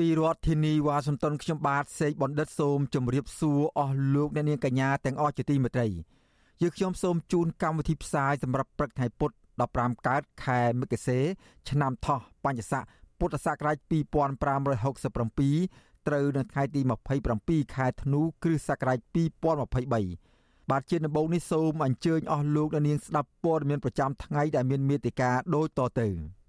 ពីរដ្ឋធានីវ៉ាស៊ីនតោនខ្ញុំបាទសេកបណ្ឌិតសូមជម្រាបសួរអស់លោកអ្នកនាងកញ្ញាទាំងអស់ជាទីមេត្រីយើខ្ញុំសូមជូនកម្មវិធីផ្សាយសម្រាប់ព្រឹកថ្ងៃពុទ្ធ15កើតខែមិគសេឆ្នាំថោះបัญចស័កពុទ្ធសករាជ2567ត្រូវនៅថ្ងៃទី27ខែធ្នូគ្រិស្តសករាជ2023បាទជាដំបូងនេះសូមអញ្ជើញអស់លោកអ្នកនាងស្ដាប់ព័ត៌មានប្រចាំថ្ងៃដែលមានមេតិការដូចតទៅ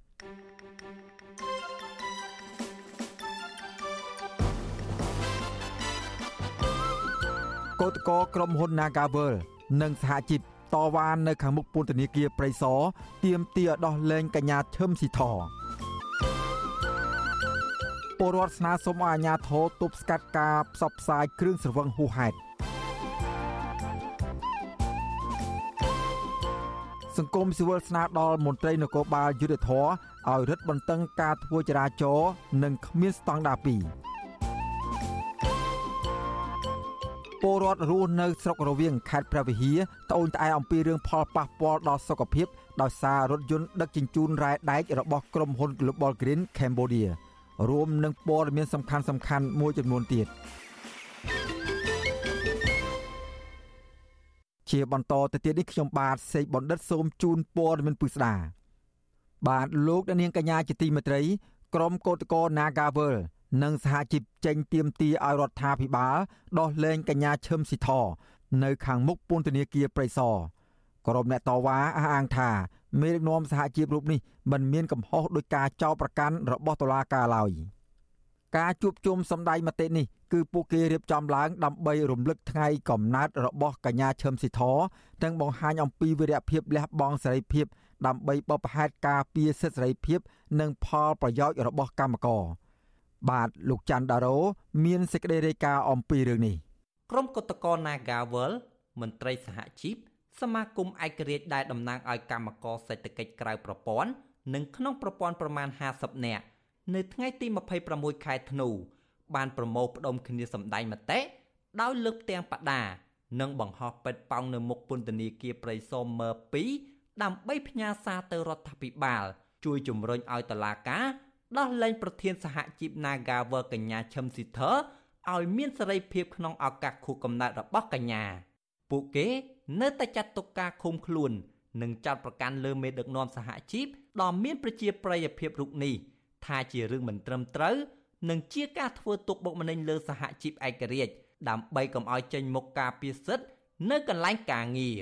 កោតកោក្រុមហ៊ុន Nagavel និងសហជីពតវ៉ានៅខាងមុខពន្ធនាគារព្រៃសរទាមទារដោះលែងកញ្ញាឈឹមស៊ីធពលរដ្ឋស្នើសុំឲ្យអាជ្ញាធរទប់ស្កាត់ការផ្សព្វផ្សាយគ្រឿងស្រវឹងហួសហេតុសង្គមស៊ីវិលស្នើដល់មន្ត្រីនគរបាលយុទ្ធធរឲ្យរឹតបន្តឹងការធ្វើចរាចរណ៍និងគ្មានស្តង់ដារ2 ពលរដ្ឋរស់នៅស្រុករវៀងខេត្តព្រះវិហារត្អូញត្អែអំពីរឿងផលប៉ះពាល់ដល់សុខភាពដោយសាររថយន្តដឹកជញ្ជូនរ៉ែដែករបស់ក្រុមហ៊ុន Global Green Cambodia រួមនឹងព័ត៌មានសំខាន់សំខាន់មួយចំនួនទៀតជាបន្តទៅទៀតនេះខ្ញុំបាទសេកបណ្ឌិតសូមជូនព័ត៌មានពិស្ដាបាទលោកនាងកញ្ញាជាទីមេត្រីក្រុមកោតក្រ Nagavel និងសហជីពចេញទៀមទីឲ្យរដ្ឋាភិបាលដោះលែងកញ្ញាឈឹមស៊ីធនៅខាងមុខពន្ធនាគារព្រៃសរក្រុមអ្នកតវ៉ាអះអាងថាមេដឹកនាំសហជីពរូបនេះមិនមានកំហុសដោយការចោទប្រកាន់របស់តុលាការឡើយការជួបជុំសម្ដែងមតិនេះគឺពួកគេរៀបចំឡើងដើម្បីរំលឹកថ្ងៃកំណើតរបស់កញ្ញាឈឹមស៊ីធទាំងបង្ហាញអំពីវីរភាពលះបង់សេរីភាព ដើម្បីបបផែតការពារសិទ្ធិសេរីភាព និងផលប្រយោជន៍របស់កម្មករ បាទលោកច័ន្ទដារ៉ូមានសេចក្តីរាយការណ៍អំពីរឿងនេះក្រុមកតកោ Nagawal មន្ត្រីសហជីពសមាគមឯករាជ្យដែលតំណាងឲ្យកម្មករសេដ្ឋកិច្ចក្រៅប្រព័ន្ធនិងក្នុងប្រព័ន្ធប្រមាណ50នាក់នៅថ្ងៃទី26ខែធ្នូបានប្រមូលផ្ដុំគ្នាសម្ដែងមតិដោយលើកទាំងបដានិងបង្ហោះពេតប៉ោងនៅមុខពន្ធនាគារព្រៃសរមើ2ដើម្បីផ្ញើសារទៅរដ្ឋាភិបាល ជួយជំរុញឲ្យតុលាការ ដោះលែងប្រធានសហជីព Nagawer កញ្ញាឈឹមស៊ីធើឲ្យមានសេរីភាពក្នុងឱកាសខួបកំណើតរបស់កញ្ញា ពួកគេនៅតែចាត់ទុកការឃុំខ្លួននិងចោទប្រកាន់លើមេដឹកនាំសហជីពដ៏មានប្រជាប្រិយភាពរូបនេះថាជារឿងមិនត្រឹមត្រូវនិងជាការធ្វើទុកបុកម្នេញលើសហជីពឯករាជ្យដើម្បីកុំឲ្យចេញមុខការពារសិទ្ធិនៅកន្លែងការងារ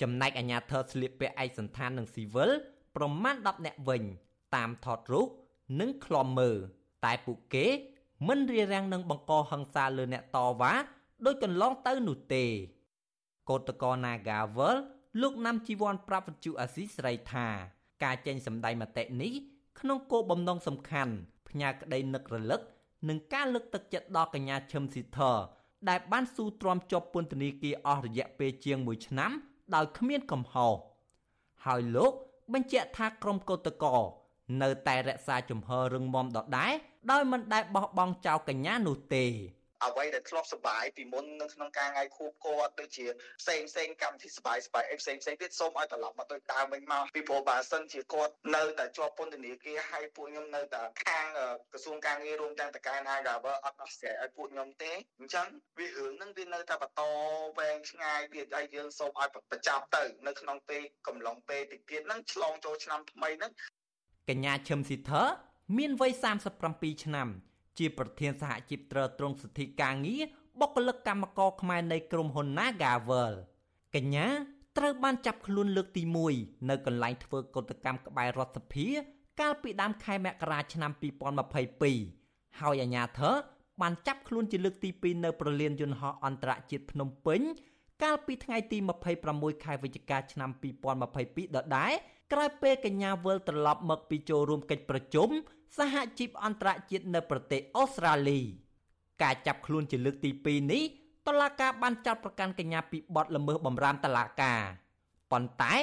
ចំណែកអាញាធរស្លៀកពាក់ឯកសន្តាននិងស៊ីវិលប្រមាណ10នាក់វិញ តាមថតរូបនិងខ្លំមើលតែពួកគេមិនរារាំងនឹងបង្កហិង្សាលើអ្នកតវ៉ាដោយកន្លងទៅនោះទេកោតកោ Nagavel លោកណាំជីវ័នប្រាប់វិទ្យុអាស៊ីស្រីថា ការចេញសម្ដែងមតិនេះក្នុងគោលបំណងសំខាន់ផ្ញើក្តីនឹករលឹកនិងការលើកទឹកចិត្តដល់កញ្ញាឈឹមស៊ីធដែលបានស៊ូទ្រាំជាប់ពន្ធនាគារអស់រយៈពេលជាង1ឆ្នាំ ដោយគ្មានកំហុសហើយលោកបញ្ជាក់ថាក្រុមកោតកោនៅតែរក្សាជំហររឹងមាំដដែលដោយមិនដែលបោះបង់ចោលកញ្ញានោះទេ អ្វីដែលធ្លាប់សបាយពីមុននៅក្នុងការថ្ងៃខួបគាត់ដូចជាផ្សេងផ្សេងកម្មវិធីសបាយសបាយអីផ្សេងផ្សេងទៀតសូមឲ្យត្រឡប់មកដូចដើមវិញមកពីព្រោះបើសិនជាគាត់នៅតែជាប់ពន្ធនាគារហើយពួកខ្ញុំនៅតែខាងក្រសួងការងាររួមទាំងតកែណាក៏បើអត់ដោះស្រាយឲ្យពួកខ្ញុំទេអញ្ចឹងវារឿងហ្នឹងវានៅតែបន្តវែងឆ្ងាយទៀតហើយយើងសូមឲ្យបញ្ចប់ទៅនៅក្នុងពេលកំឡុងពេលតិចទៀតហ្នឹងឆ្លងចូលឆ្នាំថ្មីហ្នឹងកញ្ញាឈឹមស៊ីធើមានវ័យ37ឆ្នាំ ជាប្រធានសហជីពត្រើតត្រងសិទ្ធិការងារបុគ្គលិកកម្មករខ្មែរនៃក្រុមហ៊ុន Nagavel កញ្ញាត្រូវបានចាប់ខ្លួនលើកទី1នៅកន្លែងធ្វើកុតកម្មក្បែររដ្ឋសភា កាលពីដើមខែមករាឆ្នាំ2022ហើយអាជ្ញាធរបានចាប់ខ្លួនជាលើកទី2នៅប្រលានយន្តហោះអន្តរជាតិភ្នំពេញ កាលពីថ្ងៃទី26ខែវិច្ឆិកាឆ្នាំ2022ដដែល ក្រោយពេលកញ្ញាវិលត្រឡប់មកពីចូលរួមកិច្ចប្រជុំសហជីពអន្តរជាតិនៅប្រទេសអូស្ត្រាលី ការចាប់ខ្លួនជាលើកទី2នេះតឡាការបានចាត់ប្រកាន់កញ្ញាពីបទល្មើសបំរាមតឡាការប៉ុន្តែ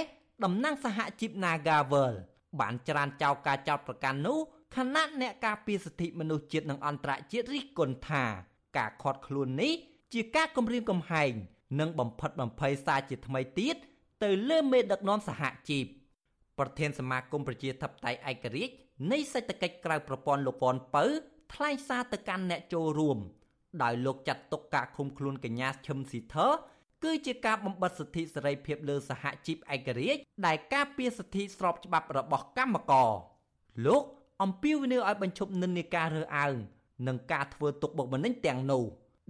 តំណាងសហជីព Nagavel បានច្រានចោលការចោទប្រកាន់នោះខណៈអ្នកការពារសិទ្ធិមនុស្សជាតិនិងអន្តរជាតិរិះគន់ថាការខាត់ខ្លួននេះជាការគំរាមកំហែង និងបំផិតបំភ័យសារជាថ្មីទៀតទៅលើមេដឹកនាំសហជីព ប្រធានសមាគមប្រជាធិបតេយ្យឯករាជ្យនៃសេដ្ឋកិច្ចក្រៅប្រព័ន្ធលោកពាន់ពៅថ្លែងសារទៅកាន់អ្នកចូលរួមដោយលោកចាត់ទុកការឃុំខ្លួនកញ្ញាឈឹមស៊ីធើគឺជាការបំបិទសិទ្ធិសេរីភាពលើសហជីពឯករាជ្យដែលការពារសិទ្ធិស្របច្បាប់របស់កម្មករលោកអំពាវនាវឲ្យបញ្ឈប់និន្នាការរើសអើងនិងការធ្វើទុកបុកម្នេញទាំងនោះ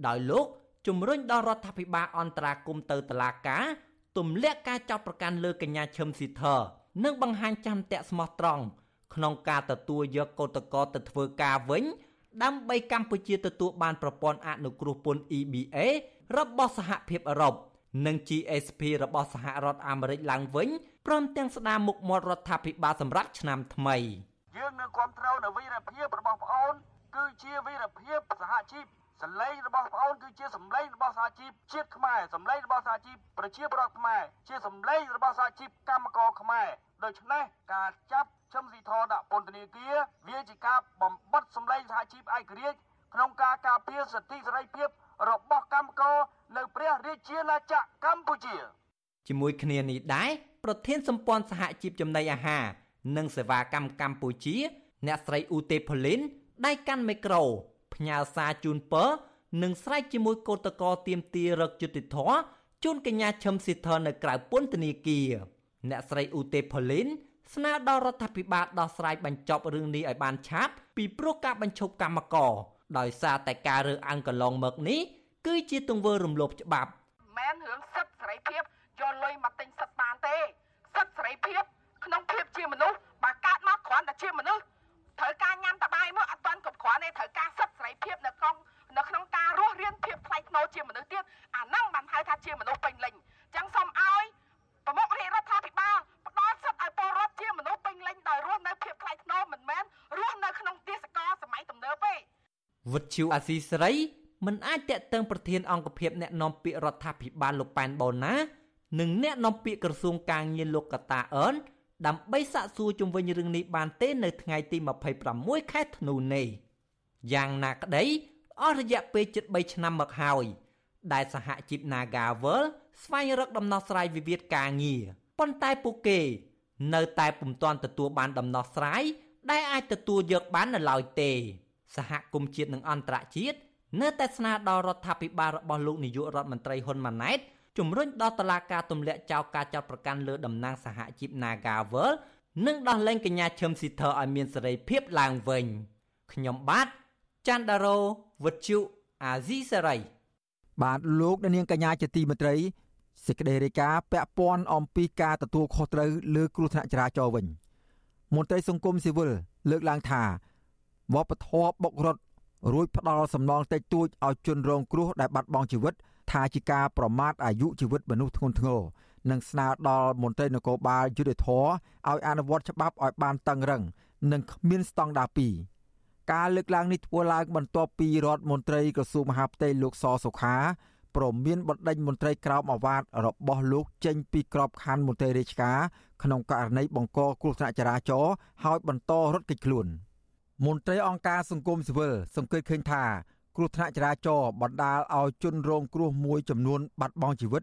ដោយលោកជំរុញដល់រដ្ឋាភិបាលអន្តរាគមន៍ទៅតុលាការទម្លាក់ការចាប់ប្រកាន់លើកញ្ញាឈឹមស៊ីធើ និងបង្ហាញចាំតាក់ស្មោះត្រង់ក្នុងការទទួលយកកោតក្រទៅធ្វើការវិញ ដើម្បីកម្ពុជាទទួលបានប្រព័ន្ធអនុគ្រោះពន្ធ EBA របស់សហភាពអឺរ៉ុបនិង GSP របស់សហរដ្ឋអាមេរិកឡើងវិញព្រមទាំងស្ដារមុខមាត់រដ្ឋាភិបាលសម្រាប់ឆ្នាំថ្មីយើងនឹងគ្រប់គ្រងនៅវីរភាពរបស់ប្អូនគឺជាវីរភាពសហជីពសម្លេងរបស់ប្អូនគឺជាសម្លេងរបស់សហជីពជាតិខ្មែរសម្លេងរបស់សហជីពប្រជាពលរដ្ឋខ្មែរជាសម្លេងរបស់សហជីពកម្មករខ្មែរ ដូច្នេះការចាប់ឈឹមស៊ីធដាក់ពន្ធនាគារវាជាការបំបត្តិសម្លេងសហជីពឯករាជ្យក្នុងការការពារសិទ្ធិសេរីភាពរបស់កម្មករនៅព្រះរាជាណាចក្រកម្ពុជាជាមួយគ្នានេះដែរប្រធានសម្ព័ន្ធសហជីពចំណីអាហារនិងសេវាកម្មកម្ពុជា អ្នកស្រីឧទេផលីនដៃកាន់មីក្រូផ្ញើសារជូនពរនិងស្រែកជាមួយកោតកោទៀមទារឹកយុតិធធជូនកញ្ញាឈឹមស៊ីធនៅក្រៅពន្ធនាគារ អ្នកស្រីឧទេផលីនស្នើដល់រដ្ឋាភិបាលដោះស្រាយបញ្ចប់រឿងនេះឲ្យបានឆាប់ពីព្រោះការបញ្ឈប់កម្មករដោយសារតែការរើសអើងកន្លងមកនេះគឺជាទង្វើរំលោភច្បាប់មែនរឿងសិទ្ធិសេរីភាពយកលុយមកទិញសិទ្ធិបានទេសិទ្ធិសេរីភាពក្នុងភាព វិទ្យុអាស៊ីសេរីមិនអាចតាក់ទងប្រធានអង្គភិបអ្នកនាំពាក្យរដ្ឋាភិបាលលោកប៉ែនបូណានិងអ្នកនាំពាក្យក្រសួងកាងារលោកកតាអឺនដើម្បីសាកសួរជំវិញរឿងនេះបានទេនៅថ្ងៃទី26ខែធ្នូនេះយ៉ាងណាក្តីអស់រយៈពេលជិត3ឆ្នាំមកហើយដែលសហជីព Nagavel ស្វែងរកដំណោះស្រាយវិវាទការងារប៉ុន្តែពួកគេ នៅតែពុំទាន់ទទួលបានដំណោះស្រាយដែលអាចទទួលយកបាននៅឡើយទេ សហគមន៍ជាតិនិងអន្តរជាតិនៅតែស្នើដល់រដ្ឋាភិបាលរបស់លោកនាយករដ្ឋមន្ត្រីហ៊ុនម៉ាណែតជំរុញដល់តឡាការទម្លាក់ចោលការចាប់ប្រកាន់លើតំណាងសហជីព Nagavel និងដោះលែងកញ្ញាឈឹមស៊ីធើឲ្យមានសេរីភាពឡើងវិញខ្ញុំបាទច័ន្ទដារ៉ូវិទ្យុអាស៊ីសេរីបាទលោកនាងកញ្ញាជាទីមេត្រីសេចក្តីរាយការណ៍ពាក់ព័ន្ធអំពីការទទួលខុសត្រូវលើគ្រោះថ្នាក់ចរាចរណ៍វិញមន្ត្រីសង្គមស៊ីវិលលើកឡើងថា វប្បធម៌បុករត់រួចផ្ដាល់សំណងតិចតួចឲ្យជនរងគ្រោះដែលបាត់បង់ជីវិត ថាជាការប្រមាថអាយុជីវិតមនុស្សធ្ងន់ធ្ងរនិងស្នើដល់មន្ត្រីនគរបាលយុតិធធឲ្យអនុវត្តច្បាប់ឲ្យបានតឹងរឹង និងគ្មានស្តង់ដារ2ការលើកឡើងនេះធ្វើឡើងបន្ទាប់ពីរដ្ឋមន្ត្រីក្រសួងមហាផ្ទៃលោកសសុខាព្រមមានបណ្ដេញមន្ត្រីក្រមអាវ៉ាតរបស់លោកចេញពីក្របខ័ណ្ឌមន្ត្រីរាជការក្នុងករណីបង្កគ្រោះថ្នាក់ចរាចរណ៍ហើយបន្តរត់គេចខ្លួន មន្ត្រីអង្គការសង្គមស៊ីវិលសង្កេតឃើញថា គ្រោះថ្នាក់ចរាចរណ៍បណ្ដាលឲ្យជនរងគ្រោះមួយចំនួន បាត់បង់ជីវិត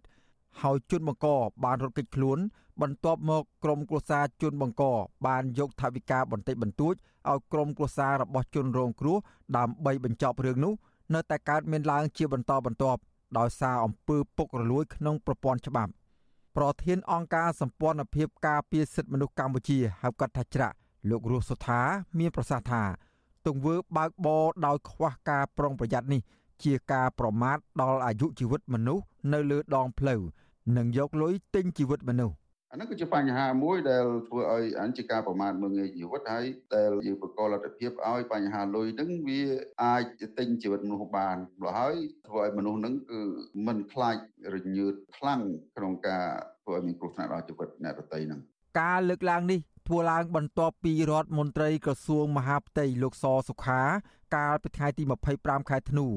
ហើយជនបង្កបានរត់គេចខ្លួន បន្ទាប់មកក្រុមគ្រួសារជនបង្កបានយកថវិកាបន្តិចបន្តួចឲ្យក្រុមគ្រួសាររបស់ជនរងគ្រោះដើម្បីបញ្ចប់រឿងនោះនៅតែកើតមានឡើងជាបន្តបន្ទាប់ដោយសារអំពើពុករលួយក្នុងប្រព័ន្ធច្បាប់ប្រធានអង្គការសម្ព័ន្ធភាពការពារសិទ្ធិមនុស្សកម្ពុជាហៅកាត់ថាច្រាក់ លោករស់សុថាមានប្រសាសន៍ថាទង្វើបើកបរដោយខ្វះការប្រុងប្រយ័ត្ននេះជាការប្រមាថដល់អាយុជីវិតមនុស្សនៅលើដងផ្លូវនិងយកលុយទិញជីវិតមនុស្សអានោះគឺជាបញ្ហាមួយដែលធ្វើឲ្យអញជាការប្រមាថមើលងាយជីវិតហើយដែលយើងបង្កលទ្ធភាពឲ្យបញ្ហាលុយហ្នឹងវាអាចទិញជីវិតមនុស្សបានម្ល៉េះហើយធ្វើឲ្យមនុស្សហ្នឹងគឺមិនខ្លាចរញើតខ្លាំងក្នុងការធ្វើឲ្យមានគ្រោះថ្នាក់ដល់ជីវិតអ្នកដទៃហ្នឹងការលើកឡើងនេះ ធ្វើឡើងបន្ទាប់ពីរដ្ឋមន្ត្រីក្រសួងមហាផ្ទៃលោកសសុខា កាលពីថ្ងៃទី25ខែធ្នូ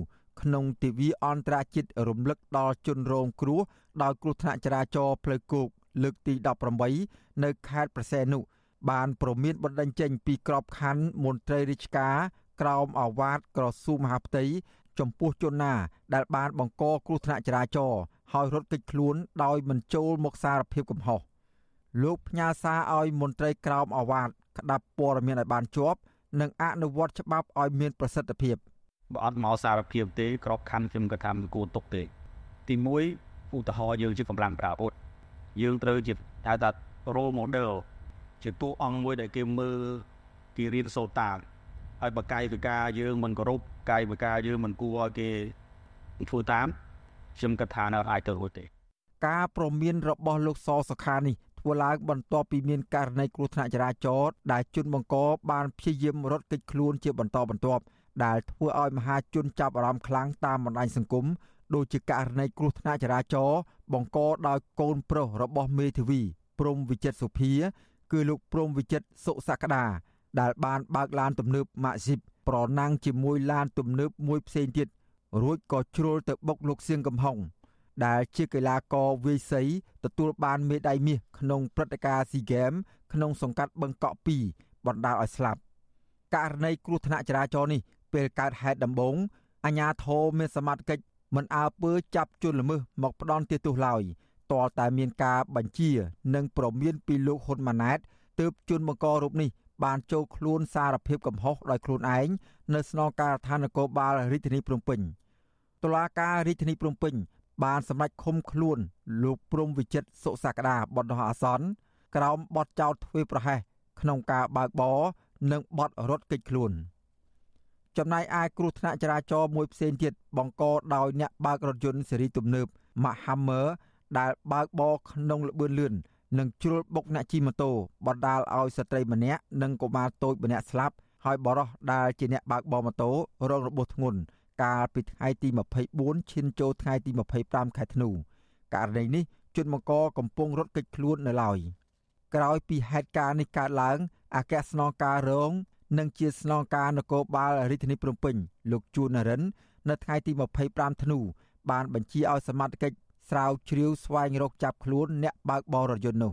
ក្នុងទិវាអន្តរជាតិរំលឹកដល់ជនរងគ្រោះដោយគ្រោះថ្នាក់ចរាចរណ៍ផ្លូវគោកលើកទី18នៅខេត្តប្រសែនុបានប្រមានបណ្ដឹងចេញពីក្របខ័ណ្ឌមន្ត្រីរាជការក្រោមអាវ៉ាតក្រសួងមហាផ្ទៃចំពោះជនណា ដែលបានបង្កគ្រោះថ្នាក់ចរាចរណ៍ហើយរត់គេចខ្លួនដោយមិនចូលមកសារភាពកំហុស លោកផ្ញើសារឲ្យមន្ត្រីក្រមអាវ៉ាតក្តាប់ព័ត៌មានឲ្យបានជាប់និងអនុវត្តច្បាប់ឲ្យមានប្រសិទ្ធភាពបើអត់មកសារភាពទេក្របខ័ណ្ឌខ្ញុំក៏ថាមិនគួរទុកទេទី1ឧទាហរណ៍យើងជាកម្លាំងប្រាអាវុធយើងត្រូវជាហៅថា role model ជាតួអង្គមួយដែលគេមើលគេរៀនសូត្រតាមហើយបើកាយវិការយើងមិនគោរពកាយវិការយើងមិនគួរឲ្យគេធ្វើតាមខ្ញុំគិតថានៅអាចទៅរួចទេ ការប្រមានរបស់លោកសសុខានេះ ធ្វើឡើងបន្ទាប់ពីមានករណីគ្រោះថ្នាក់ចរាចរណ៍ដែលជនបង្កបានព្យាយាមរត់គេចខ្លួនជាបន្តបន្ទាប់ដែលធ្វើឲ្យមហាជនចាប់អារម្មណ៍ខ្លាំងតាមបណ្ដាញសង្គមដូចជាករណីគ្រោះថ្នាក់ចរាចរណ៍បង្កដោយកូនប្រុសរបស់មេធាវីព្រំវិចិត្រសុភា គឺលោកព្រំវិចិត្រសុសក្តាដែលបានបើកឡានទំនើបម៉ាក់ស៊ីបប្រណាំងជាមួយឡានទំនើបមួយផ្សេងទៀតរួចក៏ជ្រុលទៅបុកលោកសៀងកំហុង ដែលជាកីឡាករវាយសីទទួលបានមេដាយមាសក្នុងព្រឹត្តិការណ៍ស៊ីហ្គេមក្នុងសង្កាត់បឹងកក់2បណ្ដាលឲ្យស្លាប់ករណីគ្រោះថ្នាក់ចរាចរណ៍នេះពេលកើតហេតុដំបូងអាជ្ញាធរមានសមត្ថកិច្ចមិនអើពើចាប់ជនល្មើសមកផ្ដន់ទោសឡើយទាល់តែមានការបញ្ជា និងប្រមានពីលោកហ៊ុនម៉ាណែតទើបជនបង្ករូបនេះបានចូលខ្លួនសារភាពកំហុសដោយខ្លួនឯងនៅស្នងការដ្ឋាននគរបាលរាជធានីភ្នំពេញតុលាការរាជធានីភ្នំពេញ បានសម្រេចឃុំខ្លួនលោកព្រំវិចិត្រសុសក្តាបណ្ដោះអាសន្នក្រោមបទចោទធ្វើប្រហែសក្នុងការបើកបរនិងបទរត់គេចខ្លួន។ចំណែកឯគ្រោះថ្នាក់ចរាចរណ៍មួយផ្សេងទៀតបង្កដោយអ្នកបើករថយន្តស៊េរីទំនើប Mack Hammer ដែលបើកបរក្នុងល្បឿនលឿននិងជ្រុលបុកអ្នកជិះម៉ូតូបណ្ដាលឲ្យស្ត្រីម្នាក់និងកុមារតូចម្នាក់ស្លាប់ហើយបរិសដែលជាអ្នកបើកបរម៉ូតូរងរបួសធ្ងន់ កាលពីថ្ងៃទី24ឈានចូលថ្ងៃទី25ខែធ្នូករណីនេះជនបង្កកំពុងរត់គេចខ្លួននៅឡើយក្រោយពីហេតុការណ៍នេះកើតឡើងអគ្គស្នងការរង និងជាស្នងការនគរបាលរាជធានីភ្នំពេញលោកជួននរិន នៅថ្ងៃទី25ធ្នូបានបញ្ជាឲ្យសមត្ថកិច្ចស្រាវជ្រាវស្វែងរកចាប់ខ្លួនអ្នកបើកបររថយន្តនោះ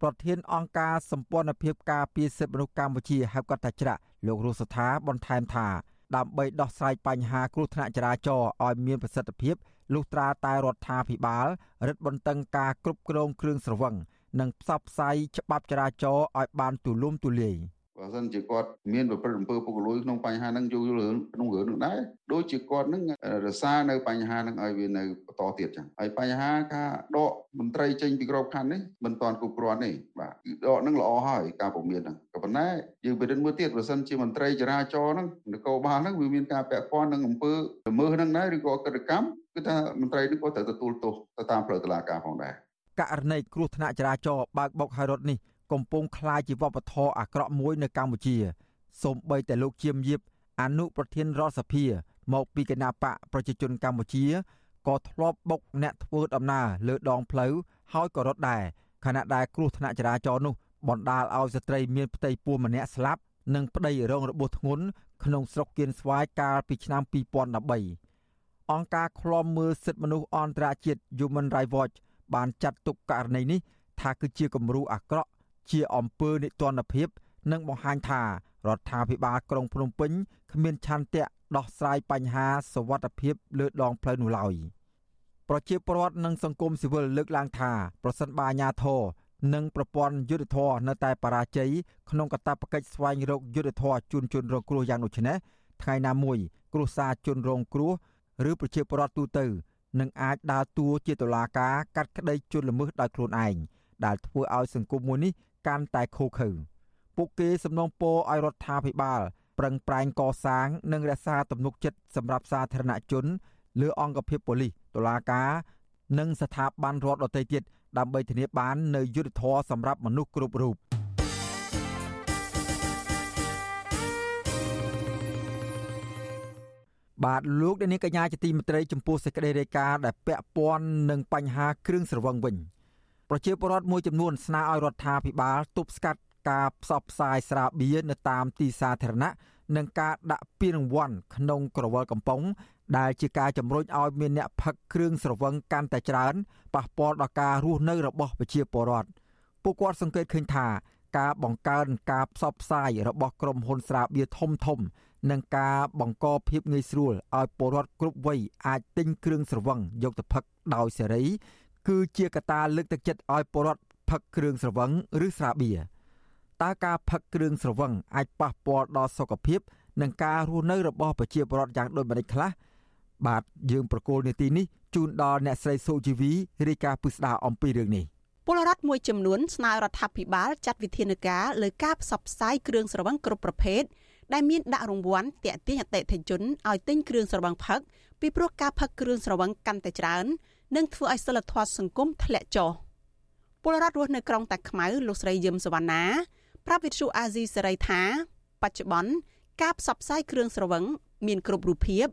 ប្រធានអង្គការសម្ព័ន្ធភាពការពារសិទ្ធិមនុស្សកម្ពុជាហៅកាត់ថាច្រាក់លោករស់សថាបន្ថែមថា ដើម្បីដោះស្រាយបញ្ហាគ្រោះថ្នាក់ចរាចរណ៍ឲ្យមានប្រសិទ្ធភាពលុះត្រាតែរដ្ឋាភិបាលរឹតបន្តឹងការគ្រប់គ្រងគ្រឿងស្រវឹងនិងផ្សព្វផ្សាយច្បាប់ចរាចរណ៍ឲ្យបានទូលំទូលាយ។ បើសិនជាគាត់មានប្រព្រឹត្តអំពើពុករលួយក្នុងបញ្ហាហ្នឹងយល់រឿងក្នុងរឿងហ្នឹងដែរដូចជាគាត់ហ្នឹងរសារនៅបញ្ហាហ្នឹងឲ្យវានៅបន្តទៀតចឹងហើយបញ្ហាការដកមន្ត្រីចេញពីក្របខ័ណ្ឌនេះមិនទាន់គ្រប់គ្រាន់ទេបាទដកហ្នឹងល្អហើយការពមៀនហ្នឹងក៏ប៉ុន្តែយើងពិនិត្យមើលទៀតបើសិនជាមន្ត្រីចរាចរណ៍ហ្នឹងនគរបាលហ្នឹងវាមានការពាក់ព័ន្ធនឹងអំពើល្មើសហ្នឹងដែរឬក៏កិច្ចកម្មគឺថាមន្ត្រីនេះក៏ត្រូវទទួលទោសទៅតាមផ្លូវតុលាការផងដែរករណីគ្រោះថ្នាក់ចរាចរណ៍បើកបុកហើយរត់នេះ កំពុងคล้ายជាវប្បធម៌អាក្រក់មួយនៅកម្ពុជាសូម្បីតែលោកជាមយៀបអនុប្រធានរដ្ឋសភា មកពីគណៈបកប្រជាជនកម្ពុជាក៏ធ្លាប់បុកអ្នកធ្វើដំណើរលើដងផ្លូវហើយក៏រត់ដែរខណៈដែលគ្រោះថ្នាក់ចរាចរណ៍នោះបណ្ដាលឲ្យស្ត្រីមានផ្ទៃពោះម្នាក់ស្លាប់និងប្តីរងរបួសធ្ងន់ក្នុងស្រុកគៀនស្វាយកាលពីឆ្នាំ2013អង្គការឃ្លាំមើលសិទ្ធិមនុស្សអន្តរជាតិ Human Rights Watch បានចាត់ទុកករណីនេះថាគឺជាគំរូអាក្រក់ ជាអំពើនិទានភាព និងបង្ហាញថារដ្ឋាភិបាលក្រុងភ្នំពេញគ្មានឆន្ទៈដោះស្រាយបញ្ហាសវត្ថភាពលើដងផ្លូវនោះឡើយប្រជាពលរដ្ឋនិងសង្គមស៊ីវិលលើកឡើងថាប្រសិនបើអាជ្ញាធរនិងប្រព័ន្ធយុទ្ធធរនៅតែបរាជ័យក្នុងកាតព្វកិច្ចស្វែងរកយុទ្ធធរជូនជនរងគ្រោះយ៉ាងដូចនេះថ្ងៃណាមួយគ្រួសារជនរងគ្រោះឬប្រជាពលរដ្ឋទូទៅនឹងអាចដើរតួជាតុលាការកាត់ក្តីជនល្មើសដោយខ្លួនឯងដែលធ្វើឲ្យសង្គមមួយនេះ កាន់តែខូខើពួកគេសំណូមពរឲ្យរដ្ឋាភិបាលប្រឹងប្រែងកសាង និងរក្សាទំនុកចិត្តសម្រាប់សាធារណជនលើអង្គភាពប៉ូលីសតុលាការ និងស្ថាប័នរដ្ឋដទៃទៀតដើម្បីធានាបាននូវយុត្តិធម៌សម្រាប់មនុស្សគ្រប់រូបបាទលោកអ្នកនាងកញ្ញាជាទីមេត្រីចំពោះសេចក្តីរាយការណ៍ដែលពាក់ព័ន្ធនឹងបញ្ហាគ្រឿងស្រវឹងវិញ ប្រជាពលរដ្ឋមួយចំនួនស្នើឲ្យរដ្ឋាភិបាលទប់ស្កាត់ការផ្សព្វផ្សាយស្រាបៀរនៅតាមទីសាធារណៈនិងការដាក់ពានរង្វាន់ក្នុងក្រវិលកំប៉ុងដែលជាការជំរុញឲ្យមានអ្នកផឹកគ្រឿងស្រវឹងកាន់តែច្រើនប៉ះពាល់ដល់ការរស់នៅរបស់ប្រជាពលរដ្ឋពួកគាត់សង្កេតឃើញថាការបង្កើនការផ្សព្វផ្សាយរបស់ក្រុមហ៊ុនស្រាបៀរធំធំ និងការបង្កភាពងាយស្រួលឲ្យពលរដ្ឋគ្រប់វ័យអាចទិញគ្រឿងស្រវឹងយកទៅផឹកដោយសេរី គឺជាកត្តាលើកទឹកចិត្តឲ្យពលរដ្ឋផឹកគ្រឿងស្រវឹងឬស្រាបៀរតើការផឹកគ្រឿងស្រវឹងអាចប៉ះពាល់ដល់សុខភាព និងការរស់នៅរបស់ប្រជាពលរដ្ឋយ៉ាងដូចម្តេចខ្លះបាទយើងប្រកូលនាទីនេះជូនដល់អ្នកស្រីសុជីវីរាយការណ៍ពិស្ដារអំពីរឿងនេះពលរដ្ឋមួយចំនួនស្នើរដ្ឋាភិបាលចាត់វិធានការលើការផ្សព្វផ្សាយគ្រឿងស្រវឹងគ្រប់ប្រភេទដែលមានដាក់រង្វាន់តាក់ទាញអតិថិជនឲ្យទិញគ្រឿងស្រវឹងផឹកពីព្រោះការផឹកគ្រឿងស្រវឹងកាន់តែច្រើន នឹងធ្វើឲ្យសិលធម៌សង្គមធ្លាក់ចុះពលរដ្ឋរស់នៅក្រុងតាខ្មៅលោកស្រីយឹមសវណ្ណាប្រាប់វិទ្យុអាស៊ីសេរីថាបច្ចុប្បន្នការផ្សព្វផ្សាយគ្រឿងស្រវឹងមានគ្រប់រូបភាព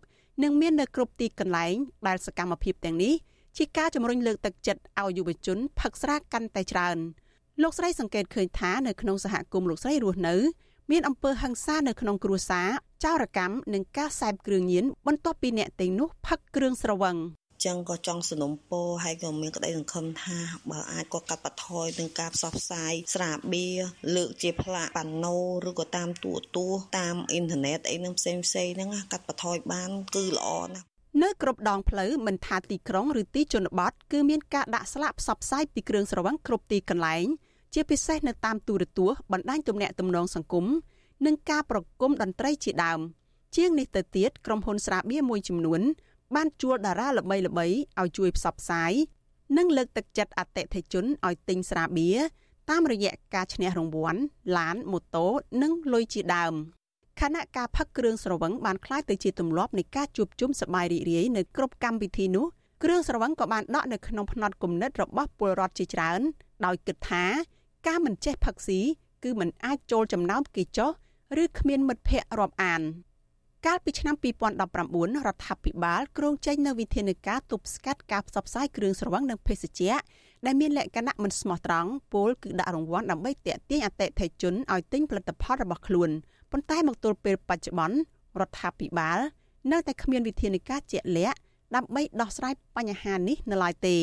និងមាននៅគ្រប់ទីកន្លែងដែលសកម្មភាពទាំងនេះជាការជំរុញលើកទឹកចិត្តឲ្យយុវជនផឹកស្រាកាន់តែច្រើនលោកស្រីសង្កេតឃើញថានៅក្នុងសហគមន៍លោកស្រីរស់នៅ មានអំពើហិង្សានៅក្នុងគ្រួសារចោរកម្មនិងការសែបគ្រឿងញៀនបន្ទាប់ពីអ្នកទាំងនោះផឹកគ្រឿងស្រវឹង ចឹងក៏ចង់สนុំពរហើយក៏មានក្តីសង្ឃឹមថាបើអាចក៏កាត់បន្ថយនឹងការផ្សព្វផ្សាយស្រាបៀរលើកជាផ្លាកប៉ាណូឬក៏តាមទូរទស្សន៍តាមអ៊ីនធឺណិតអីហ្នឹងផ្សេងផ្សេងហ្នឹងកាត់បន្ថយបានគឺល្អណាស់នៅគ្រប់ដងផ្លូវមិនថាទីក្រុងឬទីជនបទគឺមានការដាក់ស្លាកផ្សព្វផ្សាយពីគ្រឿងស្រវឹងគ្រប់ទីកន្លែងជាពិសេសនៅតាមទូរទស្សន៍បណ្ដាញទំនាក់ទំនងសង្គមនិងការប្រគំតន្ត្រីជាដើមជាងនេះទៅទៀតក្រុមហ៊ុនស្រាបៀរមួយចំនួន បានជួលតារាល្បីៗឲ្យជួយផ្សព្វផ្សាយនិងលើកទឹកចិត្តអតិថិជនឲ្យទិញស្រាបៀរតាមរយៈការឈ្នះរង្វាន់ឡានម៉ូតូនិងលុយជាដើមខណៈការផឹកគ្រឿងស្រវឹងបានคล้ายទៅជាទម្លាប់នៃការជួបជុំសប្បាយរីករាយនៅគ្រប់កម្មវិធីនោះគ្រឿងស្រវឹងក៏បានដក់នៅក្នុងផ្នត់គំនិតរបស់ពលរដ្ឋជាច្រើន ដោយគិតថាការមិនចេះផឹកស៊ីគឺមិនអាចចូលចំណោមគេចោះឬគ្មានមិត្តភ័ក្តិរាប់អាន កាលពីឆ្នាំ2019រដ្ឋាភិបាលគ្រោងចេញនូវវិធានការទប់ស្កាត់ការផ្សព្វផ្សាយគ្រឿងស្រវឹងនិងភេសជ្ជៈដែលមានលក្ខណៈមិនស្មោះត្រង់ពលគឺដាក់រង្វាន់ដើម្បីទាក់ទាញអតិថិជនឲ្យទិញផលិតផលរបស់ខ្លួនប៉ុន្តែមកទល់ពេលបច្ចុប្បន្នរដ្ឋាភិបាល នៅតែគ្មានវិធានការជាក់លាក់ដើម្បីដោះស្រាយបញ្ហានេះនៅឡើយទេ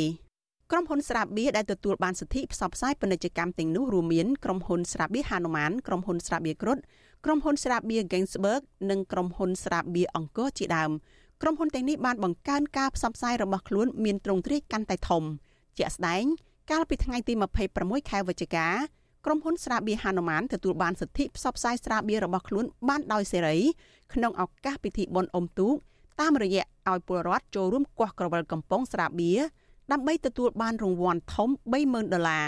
ក្រុមហ៊ុនស្រាបៀរដែលទទួលបានសិទ្ធិផ្សព្វផ្សាយពាណិជ្ជកម្មទាំងនោះរួមមានក្រុមហ៊ុនស្រាបៀរហានុមានក្រុមហ៊ុនស្រាបៀរគ្រុឌ ក្រុមហ៊ុនស្រាបៀរ Gainsberg និងក្រុមហ៊ុនស្រាបៀរអង្គរជាដើមក្រុមហ៊ុនទាំងនេះបានបង្កើនការផ្សព្វផ្សាយរបស់ខ្លួនមានទ្រង់ទ្រាយកាន់តែធំ ជាក់ស្ដែង កាលពីថ្ងៃទី26ខែវិច្ឆិកាក្រុមហ៊ុនស្រាបៀរហានុមានទទួលបានសិទ្ធិផ្សព្វផ្សាយស្រាបៀររបស់ខ្លួនបានដោយសេរីក្នុងឱកាសពិធីបុណ្យអុំទូកតាមរយៈឲ្យពលរដ្ឋចូលរួមគាស់ក្រវិលកំប៉ុងស្រាបៀរដើម្បីទទួលបានរង្វាន់ធំ30000ដុល្លារ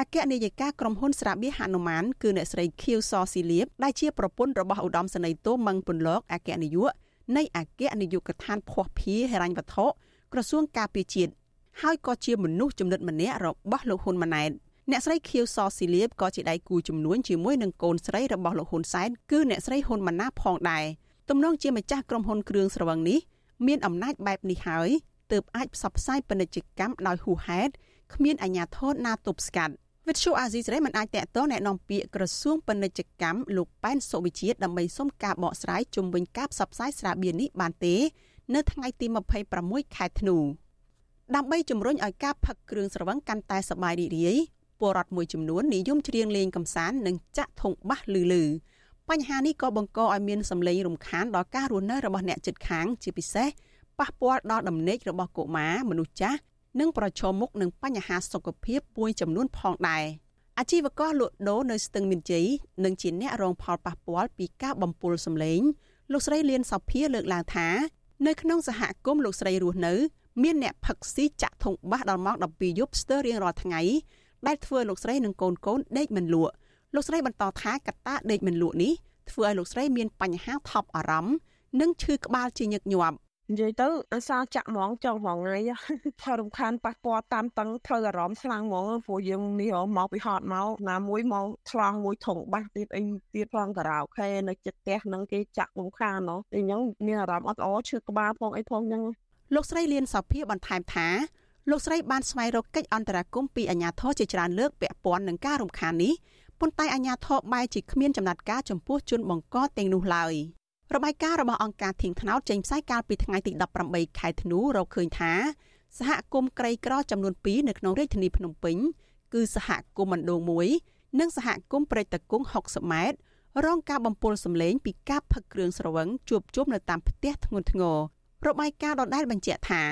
អគ្គនាយិកាក្រុមហ៊ុនស្រាបៀរហនុមានគឺអ្នកស្រីខៀវសស៊ីលៀបដែលជាប្រពន្ធរបស់ឧត្តមសេនីយ៍តូម៉ឹងពុនលោកអគ្គនាយកនៃអគ្គនាយកដ្ឋានភ័ពភាហិរញ្ញវត្ថុក្រសួងការពារជាតិហើយក៏ជាមនុស្សចំណិតម្នាក់របស់លោកហ៊ុនម៉ាណែតអ្នកស្រីខៀវសស៊ីលៀបក៏ជាដៃគូជំនួញជាមួយនឹងកូនស្រីរបស់លោកហ៊ុនសែនគឺអ្នកស្រីហ៊ុនម៉ាណែតផងដែរទំនងជាម្ចាស់ក្រុមហ៊ុនគ្រឿងស្រវឹងនេះមានអំណាចបែបនេះហើយទើបអាចផ្សព្វផ្សាយពាណិជ្ជកម្មដោយហួសហេតុគ្មានអាជ្ញាធរណាទប់ស្កាត់ វិទ្យុអាស៊ីសេរីមិនអាចតកតងแนะនាំពាក្យក្រសួងពាណិជ្ជកម្មលោកប៉ែនសុវិជាតិដើម្បីសុំការបកស្រាយជុំវិញការផ្សព្វផ្សាយស្រាបៀរនេះបានទេ នៅថ្ងៃទី26ខែធ្នូដើម្បីជំរុញឲ្យការផឹកគ្រឿងស្រវឹងកាន់តែសប្បាយរីករាយពលរដ្ឋមួយចំនួននិយមច្រៀងលេងកម្សាន្តនិងចាក់ធុងបាសលឺលឺបញ្ហានេះក៏បង្កឲ្យមានសម្លេងរំខានដល់ការរស់នៅរបស់អ្នកជិតខាងជាពិសេសប៉ះពាល់ដល់ដំណេករបស់កុមារមនុស្សចាស់ និងប្រឈមមុខនឹងបញ្ហាសុខភាពមួយចំនួនផងដែរអាជីវករលក់ដូរនៅស្ទឹងមានជ័យនិងជាអ្នករងផលប៉ះពាល់ពីការបំពុលសម្លេងលោកស្រីលៀនសភាលើកឡើងថានៅក្នុងសហគមន៍លោកស្រីរស់នៅ មានអ្នកផឹកស៊ីចាក់ធុងបាសដល់ម៉ោង12យប់ស្ទើររៀងរាល់ថ្ងៃដែលធ្វើលោកស្រីនិងកូនកូនដេកមិនលក់លោកស្រីបន្តថាកត្តាដេកមិនលក់នេះធ្វើឲ្យលោកស្រីមានបញ្ហាថប់អារម្មណ៍និងឈឺក្បាលជាញឹកញាប់ និយាយទៅអាសាចាក់ហ្មងចង់ហ្មងថ្ងៃថើរំខានប៉ះពាល់តាមតឹងធ្វើអារម្មណ៍ខ្លាំងហ្មងព្រោះយើងនេះមកពីហត់មកណាមួយមកឆ្លងមួយធំបាសទៀតអីទៀតផងការ៉ាអូខេនៅចិត្តផ្ទះនឹងគេចាក់រំខានណោះអញ្ចឹងមានអារម្មណ៍អត់ល្អឈឺក្បាលផងអីផងអញ្ចឹងលោកស្រីលៀនសភាបន្ថែមថាលោកស្រីបានស្វែងរកកិច្ចអន្តរាគមន៍ពីអាជ្ញាធរជាច្រើនលើកពាក់ព័ន្ធនឹងការរំខាននេះប៉ុន្តែអាជ្ញាធរបែរជាគ្មានចំណាត់ការចំពោះជនបង្កទាំងនោះឡើយ របាយការណ៍របស់អង្គការធៀងថ្នោតចេញផ្សាយកាលពីថ្ងៃទី18ខែធ្នូរកឃើញថាសហគមន៍ក្រីក្រចំនួន2នៅក្នុងរាជធានីភ្នំពេញគឺសហគមន៍មណ្ដូង1និងសហគមន៍ព្រែកតកុង60ម៉ែត្ររងការបំពុលសម្លេងពីការផឹកគ្រឿងស្រវឹងជួបជុំនៅតាមផ្ទះធ្ងន់ធ្ងររបាយការណ៍ដដែលបញ្ជាក់ថា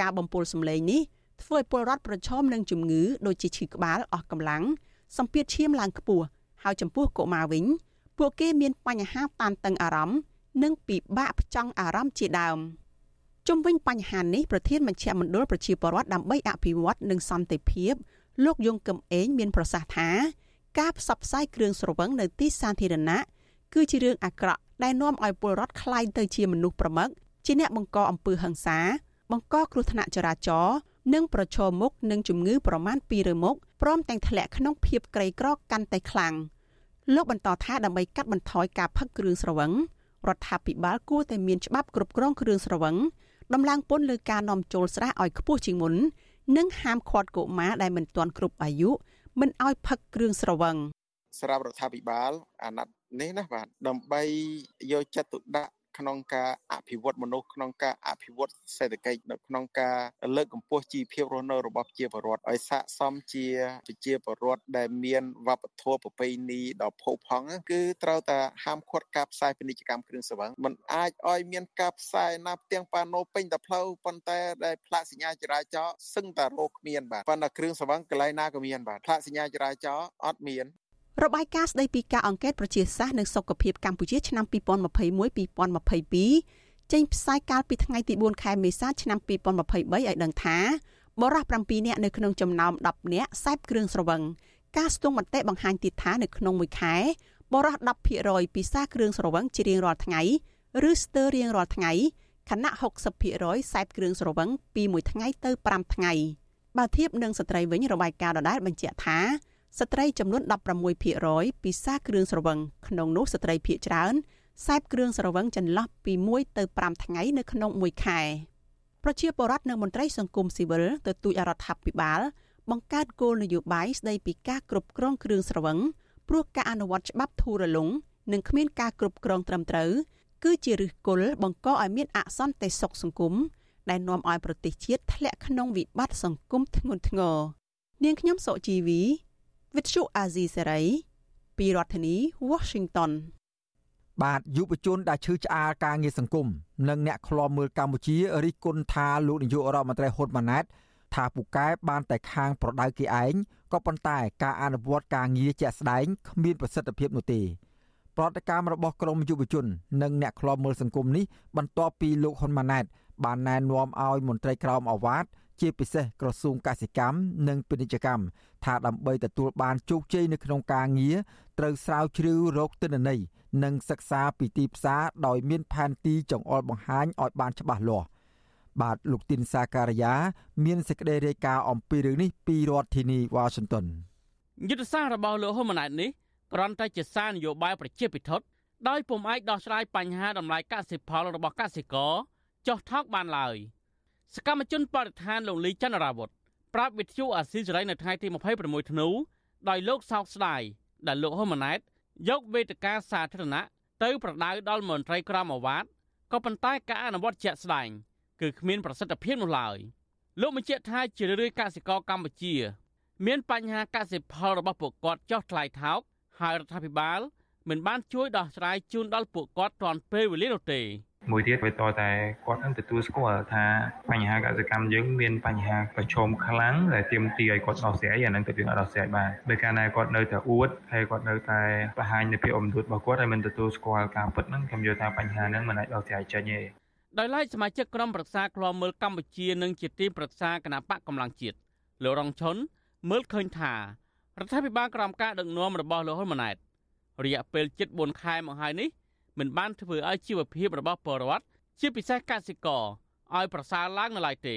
ការបំពុលសម្លេងនេះធ្វើឲ្យពលរដ្ឋប្រឈមនឹងជំងឺដូចជាឈឺក្បាលអស់កម្លាំងសម្ពាធឈាមឡើងខ្ពស់ហើយចំពោះកុមារវិញ ពួកគេមានបញ្ហាតានតឹងអារម្មណ៍ និងពិបាកផ្ចង់អារម្មណ៍ជាដើមជុំវិញបញ្ហានេះប្រធានមជ្ឈមណ្ឌលប្រជាពលរដ្ឋដើម្បីអភិវឌ្ឍនិងសន្តិភាពលោកយងកំឯងមានប្រសាសន៍ថាការផ្សព្វផ្សាយគ្រឿងស្រវឹងនៅទីសាធារណៈគឺជារឿងអាក្រក់ដែលនាំឲ្យពលរដ្ឋក្លាយទៅជាមនុស្សប្រមឹកជាអ្នកបង្កអំពើហិង្សា បង្កគ្រោះថ្នាក់ចរាចរណ៍និងប្រឈមមុខនឹងជំងឺប្រមាណ2រើមុខព្រមទាំងធ្លាក់ក្នុងភាពក្រីក្រកាន់តែខ្លាំងលោកបន្តថាដើម្បីកាត់បន្ថយការផឹកគ្រឿងស្រវឹង រដ្ឋាភិបាលគួរតែមានច្បាប់គ្រប់គ្រងគ្រឿងស្រវឹងដំឡើងពន្ធលើការនាំចូលស្រះឲ្យខ្ពស់ជាងមុន និងហាមឃាត់កុមារដែលមិនទាន់គ្រប់អាយុមិនឲ្យផឹកគ្រឿងស្រវឹងសម្រាប់រដ្ឋាភិបាលអាណត្តិនេះណាបាទដើម្បីយកចិត្តទុកដាក់ ក្នុងការអភិវឌ្ឍមនុស្សក្នុងការអភិវឌ្ឍសេដ្ឋកិច្ចនៅក្នុងការលើកកម្ពស់ជីវភាពរស់នៅរបស់ប្រជាពលរដ្ឋឲ្យស័ក្តិសមជាប្រជាពលរដ្ឋដែលមានវប្បធម៌ប្រពៃណីដ៏ផូរផង់គឺត្រូវតែហាមឃាត់ការផ្សាយពាណិជ្ជកម្មគ្រឿងស្រវឹងมันអាចឲ្យមានការផ្សាយណាផ្ទាំងប៉ាណូពេញតែផ្លូវប៉ុន្តែដែលផ្លាកសញ្ញាចរាចរណ៍សឹងតែរកគ្មានបាទប៉ុន្តែគ្រឿងស្រវឹងកន្លែងណាក៏មានបាទផ្លាកសញ្ញាចរាចរណ៍អត់មាន របាយការណ៍ស្ដីពីការអង្កេតប្រជាសាស្ត្រនិងសុខភាពកម្ពុជាឆ្នាំ2021-2022ចេញផ្សាយកាលពីថ្ងៃទី4ខែមេសាឆ្នាំ2023ឲ្យដឹងថាបរិះ7នាក់នៅក្នុងចំណោម10នាក់សេពគ្រឿងស្រវឹងការស្ទង់មតិបង្ហាញទៀតថានៅក្នុងមួយខែបរិះ10%ពិសាគ្រឿងស្រវឹងជារៀងរាល់ថ្ងៃឬស្ទើររៀងរាល់ថ្ងៃខណៈ60%សេពគ្រឿងស្រវឹងពីមួយថ្ងៃទៅ5ថ្ងៃបើធៀបនឹងស្ត្រីវិញរបាយការណ៍ដដែលបញ្ជាក់ថា ស្ត្រីចំនួន16%ពិសាគ្រឿងស្រវឹងក្នុងនោះស្ត្រីភាគច្រើនសេពគ្រឿងស្រវឹងចន្លោះពី1ទៅ5ថ្ងៃនៅក្នុងមួយខែប្រជាពលរដ្ឋនិងមន្ត្រីសង្គមស៊ីវិលទទូចរដ្ឋាភិបាល បង្កើតគោលនយោបាយស្ដីពីការគ្រប់គ្រងគ្រឿងស្រវឹងព្រោះការអនុវត្តច្បាប់ធូររលុងនិងគ្មានការគ្រប់គ្រងត្រឹមត្រូវគឺជាឫសគល់បង្កឲ្យមានអសន្តិសុខសង្គមដែលនាំឲ្យប្រទេសជាតិធ្លាក់ក្នុងវិបត្តិសង្គមធ្ងន់ធ្ងរនាងខ្ញុំសុជីវី វិទ្យុអាស៊ីសេរីពីរដ្ឋធានី Washington បាទយុវជនដែលឈឺឆ្អាលការងារសង្គមនិងអ្នកខ្លាំមើលកម្ពុជារិះគន់ថាលោកនាយករដ្ឋមន្ត្រីហ៊ុនម៉ាណែតថាពូកែបានតែខាងប្រដៅគេឯងក៏ប៉ុន្តែការអនុវត្តការងារជាក់ស្ដែងគ្មានប្រសិទ្ធភាពនោះទេប្រតិកម្មរបស់ក្រមយុវជន និងអ្នកខ្លាំមើលសង្គមនេះបន្ទាប់ពីលោកហ៊ុនម៉ាណែតបានណែនាំឲ្យមន្ត្រីក្រមអាវ៉ាត ជាពិសេសក្រសួងកសិកម្មនិងពាណិជ្ជកម្មថាដើម្បីទទួលបានជោគជ័យនៅក្នុងការងារត្រូវស្រាវជ្រាវរកទិន្នន័យនិងសិក្សាពីទីផ្សារដោយមានផែនទីចង្អុលបង្ហាញឲ្យបានច្បាស់លាស់បាទលោកទីនសាការីយ៉ាមានសេចក្តីរាយការណ៍អំពីរឿងនេះពីរដ្ឋធានី Washington យុទ្ធសាស្ត្ររបស់លោកហ៊ុនម៉ាណែតនេះគ្រាន់តែជាសារនយោបាយប្រជាពិធដ្ឋដោយពុំអាចដោះស្រាយបញ្ហាតម្លៃកសិផលរបស់កសិករចុះថោកបានឡើយ។ សកម្មជនបរិស្ថានលោកលីចន្ទរាវុធប្រាប់វិទ្យុអាស៊ីសេរីនៅថ្ងៃទី26ធ្នូដោយលោកសោកស្ដាយដែលលោកហ៊ុនម៉ាណែតយកវេទិកាសាធារណៈទៅប្រដៅដល់មន្ត្រីក្រមអាវ៉ាតក៏ប៉ុន្តែការអនុវត្តជាក់ស្ដែងគឺគ្មានប្រសិទ្ធភាពនោះឡើយលោកបញ្ជាក់ថាជារឿយកសិករកម្ពុជា មានបញ្ហាកសិផលរបស់ពួកគាត់ចុះថ្លៃថោកហើយរដ្ឋាភិបាល មិនបានជួយដោះស្រាយជូនដល់ពួកគាត់ទាន់ពេលវេលានោះទេមួយទៀតវាតតែគាត់នឹងទទួលស្គាល់ថាបញ្ហាកសិកម្មយើងមានបញ្ហាប្រឈមខ្លាំងដែលទាមទារឲ្យគាត់ដោះស្រាយអានឹងទៅយើងអាចដោះស្រាយបានដោយការណាគាត់នៅតែអួតហើយគាត់នៅតែបង្ហាញនៅភាពអំនួតរបស់គាត់ហើយមិនទទួលស្គាល់ការពិតហ្នឹងខ្ញុំយល់ថាបញ្ហាហ្នឹងមិនអាចដោះស្រាយចេញទេដោយឡែកសមាជិកក្រុមប្រឹក្សាឃ្លាំមើលកម្ពុជានិងជាទីប្រឹក្សាគណៈបកកម្លាំងជាតិលោករងឈុនមើលឃើញថារដ្ឋាភិបាលក្រោមការដឹកនាំរបស់លោកហ៊ុនម៉ាណែត រយៈពេលជិត4ខែមកហើយនេះមិនបានធ្វើឲ្យជីវភាពរបស់ពលរដ្ឋជាពិសេសកសិករឲ្យប្រសើរឡើងនៅឡើយទេ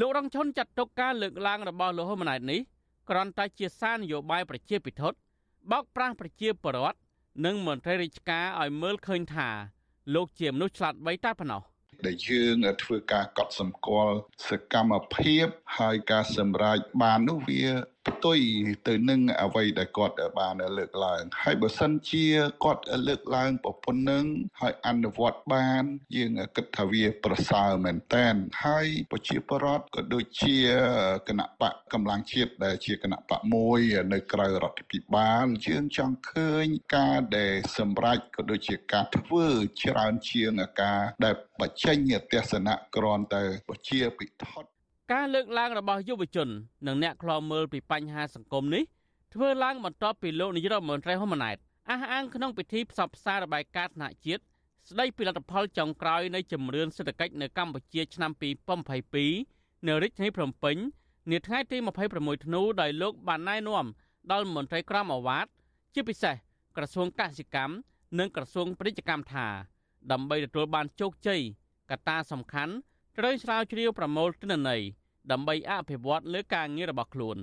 លោករងឈុនចាត់ទុកការលើកឡើងរបស់លោកហ៊ុនម៉ាណែតនេះគ្រាន់តែជាសារនយោបាយប្រជាពិធបោកប្រាស់ប្រជាពលរដ្ឋនិងមន្ត្រីរាជការឲ្យមើលឃើញថា លោកជាមនុស្សឆ្លាតវៃតែប៉ុណ្ណោះដែលយើងធ្វើការកត់សម្គាល់សកម្មភាពហើយការសម្រេចបាននោះវាផ្ទុយទៅនឹងអ្វីដែលគាត់បានលើកឡើង ហើយបើសិនជាគាត់លើកឡើងប្រពន្ធនឹងហើយអនុវត្តបាន យើងគិតថាវាប្រសើរមែនតែនហើយប្រជាពលរដ្ឋក៏ដូចជាគណៈបកកម្លាំងជាតិដែលជាគណៈបកមួយនៅក្រៅរដ្ឋាភិបាលយើងចង់ឃើញការដែលសម្រេចក៏ដូចជាការធ្វើច្រើនជាងការដែលបញ្ចេញទស្សនៈគ្រាន់តែប្រជាពិធ ការលើកឡើងរបស់យុវជន និងអ្នកខ្លោមើលពីបញ្ហាសង្គមនេះធ្វើឡើងបន្ទាប់ពីលោកនាយរដ្ឋមន្ត្រីហ៊ុនម៉ាណែតអះអាងក្នុងពិធីផ្សព្វផ្សាយរបាយការណ៍ថ្នាក់ជាតិស្ដីពីលទ្ធផលចុងក្រោយនៃជំរឿនសេដ្ឋកិច្ចនៅកម្ពុជាឆ្នាំ2022នៅរាជធានីភ្នំពេញនាថ្ងៃទី26ធ្នូដោយលោកបានណែនាំដល់មន្ត្រីក្រមអាវ៉ាតជាពិសេសក្រសួងកសិកម្មនិងក្រសួងពាណិជ្ជកម្មថា ដើម្បីទទួលបានជោគជ័យកត្តាសំខាន់ត្រូវស្រាវជ្រាវប្រមូលទិន្នន័យ ដើម្បីអភិវឌ្ឍលើការងាររបស់ខ្លួន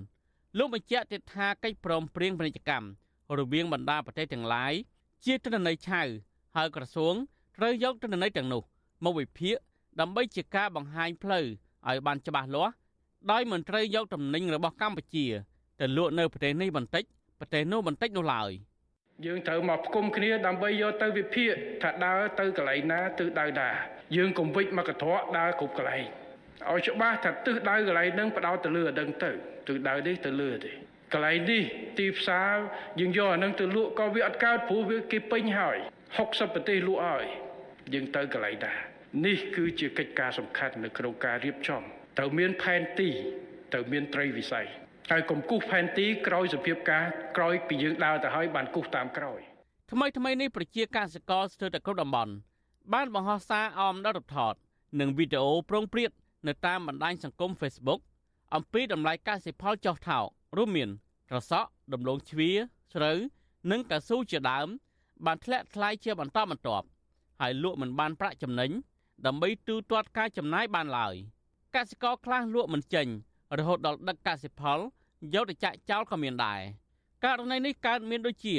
លោកបញ្ជាក់ទៀតថាកិច្ចព្រមព្រៀងពាណិជ្ជកម្មរវាងបណ្ដាប្រទេសទាំងឡាយជាទិន្នន័យឆៅហើយក្រសួងត្រូវយកទិន្នន័យទាំងនោះមកវិភាគដើម្បីជាការបង្ហាញផ្លូវឲ្យបានច្បាស់លាស់ដោយមិនត្រូវយកទំនិញរបស់កម្ពុជាទៅលក់នៅប្រទេសនេះបន្តិចប្រទេសនោះបន្តិចនោះឡើយយើងត្រូវមកផ្គុំគ្នាដើម្បីយកទៅវិភាគថាដើរទៅកន្លែងណាទិសដៅណាយើងកុំវិចមកកត្រកដើរគ្រប់កន្លែង ឲ្យច្បាស់ថាទិសដៅកន្លែងហ្នឹងបដោតទៅលើអាដឹងទៅទិសដៅនេះទៅលើទេកន្លែងនេះទីផ្សារយើងយកអានឹងទៅលក់ក៏វាអត់កើតព្រោះវាគេពេញហើយ60ប្រទេសលក់ហើយយើងទៅកន្លែងណានេះគឺជាកិច្ចការសំខាន់នៅក្នុងការរៀបចំត្រូវមានផែនទីត្រូវមានត្រីវិស័យហើយកុំគូសផែនទីក្រោយសភាពការក្រោយពីយើងដើរទៅហើយបានគូសតាមក្រោយថ្មីថ្មីនេះប្រជាកសិករស្ទើរតែគ្រប់តំបន់បានបង្ហោះសារអមដល់រដ្ឋថតនិងវីដេអូប្រងព្រាត នៅតាមបណ្ដាញសង្គម Facebook អំពីតម្លៃកសិផលចុះថោករួមមានត្រសក់ដំឡូងជ្វាស្រូវនិងកៅស៊ូជាដើម បានធ្លាក់ថ្លៃជាបន្តបន្ទាប់ហើយលក់មិនបានប្រាក់ចំណេញដើម្បីទូទាត់ការចំណាយបានឡើយកសិករខ្លះលក់មិនចេញរហូតដល់ដឹកកសិផលយកទៅចាក់ចោលក៏មានដែរករណីនេះកើតមានដូចជា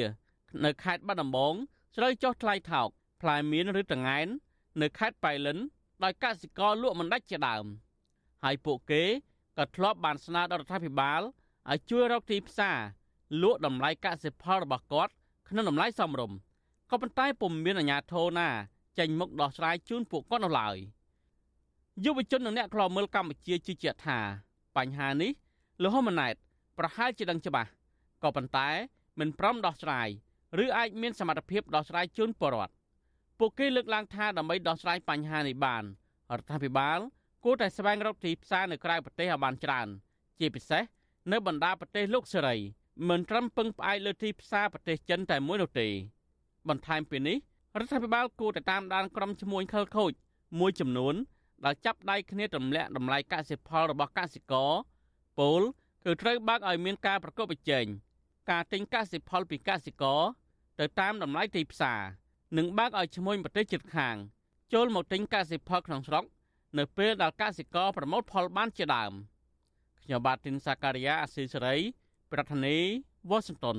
នៅខេត្តបាត់ដំបងស្រូវចុះថ្លៃថោកផ្លែមៀនឬតង៉ែននៅខេត្តប៉ៃលិន ដោយកសិករលក់មិនដាច់ជាដើមហើយពួកគេក៏ធ្លាប់បានស្នើដល់រដ្ឋាភិបាលឲ្យជួយរកទីផ្សារលក់តម្លៃកសិផលរបស់គាត់ក្នុងតម្លៃសមរម្យក៏ប៉ុន្តែពុំមានអាជ្ញាធរណាចេញមុខដោះស្រាយជូនពួកគាត់នោះឡើយយុវជននិងអ្នកខ្លោមើលកម្ពុជាជឿជាក់ថាបញ្ហានេះលោកហ៊ុនម៉ាណែតប្រហែលជាដឹងច្បាស់ក៏ប៉ុន្តែមិនព្រមដោះស្រាយឬអាចមានសមត្ថភាពដោះស្រាយជូនពលរដ្ឋ ពួកគេលើកឡើងថាដើម្បីដោះស្រាយបញ្ហានេះបានរដ្ឋាភិបាលគួរតែស្វែងរកទីផ្សារនៅក្រៅប្រទេសឲ្យបានច្រើន ជាពិសេសនៅបណ្ដាប្រទេសលោកសេរីមិនត្រឹមពឹងផ្អែកលើទីផ្សារប្រទេសចិនតែមួយនោះទេ បន្ថែមពីនេះរដ្ឋាភិបាលគួរតែតាមដានក្រុមឈ្មួញខិលខូចមួយចំនួនដែលចាប់ដៃគ្នាទម្លាក់តម្លៃកសិផលរបស់កសិករពលគឺត្រូវបើកឲ្យមានការប្រកបប្រជែងការទិញកសិផលពីកសិករទៅតាមតម្លៃទីផ្សារ និងបើកឲ្យឈ្មួញប្រទេសជិតខាង ចូលមកទិញកសិផលក្នុងស្រុក នៅពេលដែលកសិករប្រមូលផលបានជាដើមខ្ញុំបាទទីនសាការីយ៉ាអស៊ីសេរី ប្រធានាធិបតី Washington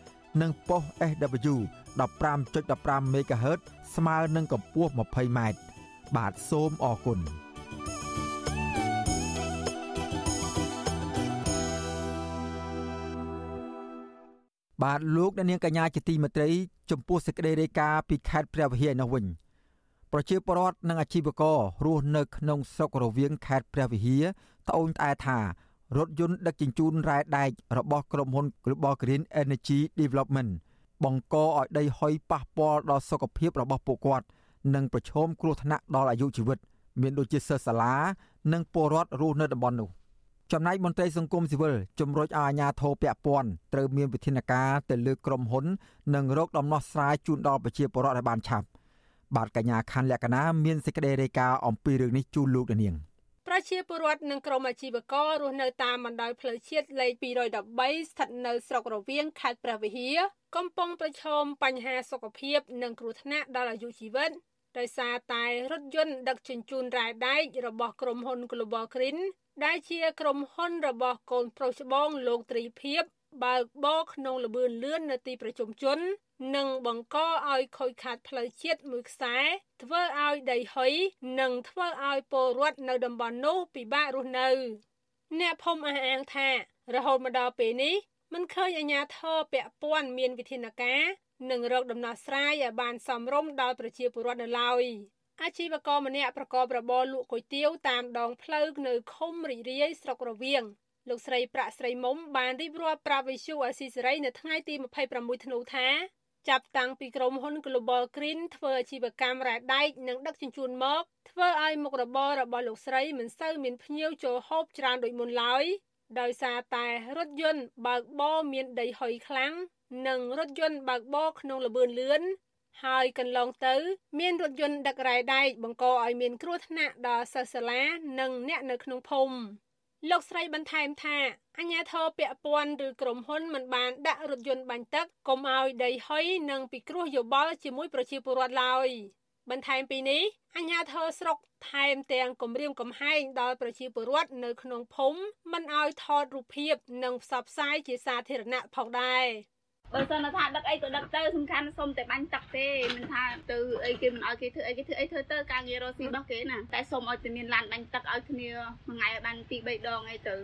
និងប៉ុស SW 15.15 MHz ស្មើនឹងកម្ពស់ 20m បាទសូមអរគុណបាទលោកអ្នកនាងកញ្ញាជាទីមេត្រី ចំពោះសេចក្តីរាយការណ៍ពីខេត្តព្រះវិហារនោះវិញប្រជាពលរដ្ឋនិងអាជីវកររស់នៅក្នុងស្រុករវៀងខេត្តព្រះវិហារត្អូញត្អែថា រថយន្តដឹកជញ្ជូនរ៉ែដែករបស់ក្រុមហ៊ុន Global Green Energy Development បង្កឲ្យដីហុយប៉ះពាល់ដល់សុខភាពរបស់ពួកគាត់ និងប្រឈមគ្រោះថ្នាក់ដល់អាយុជីវិត មានដូចជាសិស្សសាលា និងពលរដ្ឋរស់នៅតំបន់នោះចំណែកមន្ត្រីសង្គមស៊ីវិលជំរុញឲ្យអាជ្ញាធរពាក់ព័ន្ធត្រូវមានវិធានការទៅលើក្រុមហ៊ុន និងរកដំណោះស្រាយជូនដល់ប្រជាពលរដ្ឋឲ្យបានឆាប់បាទកញ្ញាខាន់លក្ខណាមានសេចក្តីរាយការណ៍អំពីរឿងនេះជូនលោកនាង ប្រជាពលរដ្ឋនិងក្រុមអាជីវកររស់នៅតាមបណ្ដោយផ្លូវជាតិលេខ213ស្ថិតនៅស្រុករវៀងខេត្តព្រះវិហារកំពុងប្រឈមបញ្ហាសុខភាព និងគ្រោះថ្នាក់ដល់អាយុជីវិតដោយសារតែរថយន្តដឹកជញ្ជូនរ៉ែដែករបស់ក្រុមហ៊ុន Global Green ដែលជាក្រុមហ៊ុនរបស់កូនប្រុសច្បងលោកត្រីភិប បើកបរក្នុងលបឿនលឿននៅទីប្រជុំជន និងបង្កឲ្យខូចខាតផ្លូវជាតិមួយខ្សែធ្វើឲ្យដីហុយនិងធ្វើឲ្យពលរដ្ឋនៅតំបន់នោះពិបាករស់នៅ អ្នកភូមិអះអាងថា រហូតមកដល់ពេលនេះមិនឃើញអាជ្ញាធរពាក់ព័ន្ធមានវិធានការនិងរកដំណោះស្រាយឲ្យបានសមរម្យដល់ប្រជាពលរដ្ឋនៅឡើយអាជីវករម្នាក់ប្រកបរបរលក់គុយទាវតាមដងផ្លូវនៅឃុំរីករាយស្រុករវៀង លោកស្រីប្រាក់ស្រីមុំបានរៀបរាប់ប្រាប់វិសុអាស៊ីសេរីនៅថ្ងៃទី26ធ្នូថាចាប់តាំងពីក្រុមហ៊ុន Global Green ធ្វើអាជីវកម្មរ៉ែដែកនិងដឹកជញ្ជូនមកធ្វើឲ្យមុខរបររបស់លោកស្រីមិនសូវមានភ្ញៀវចូលហូបច្រើនដូចមុនឡើយដោយសារតែរថយន្តបើកបរមានដីហុយខ្លាំងនិងរថយន្តបើកបរក្នុងល្បឿនលឿនហើយកន្លងទៅ មានរថយន្តដឹករ៉ែដែកបង្កឲ្យមានគ្រោះថ្នាក់ដល់សិស្សសាលានិងអ្នកនៅក្នុងភូមិ លោកស្រីបន្ថែមថាអញ្ញាធរពាក់ព័ន្ធឬក្រុមហ៊ុនមិនបានដាក់រថយន្តបាញ់ទឹកកុំឲ្យដីហុយនិងពិគ្រោះយោបល់ជាមួយប្រជាពលរដ្ឋឡើយបន្ថែមពីនេះអញ្ញាធរស្រុកថែមទាំងគម្រាមកំហែងដល់ប្រជាពលរដ្ឋនៅក្នុងភូមិមិនឲ្យថតរូបភាពនិងផ្សព្វផ្សាយជាសាធារណៈផងដែរ បើសិនថាដឹកអីក៏ដឹកទៅសំខាន់សុំតែបាញ់ទឹកទេមិនថាទៅអីគេមិនឲ្យគេធ្វើអីគេធ្វើអីធ្វើទៅការងាររស់ស៊ីរបស់គេណាតែសុំឲ្យតែមានឡានបាញ់ទឹកឲ្យគ្នាមួយថ្ងៃឲ្យបាន2 3ដងអីទៅ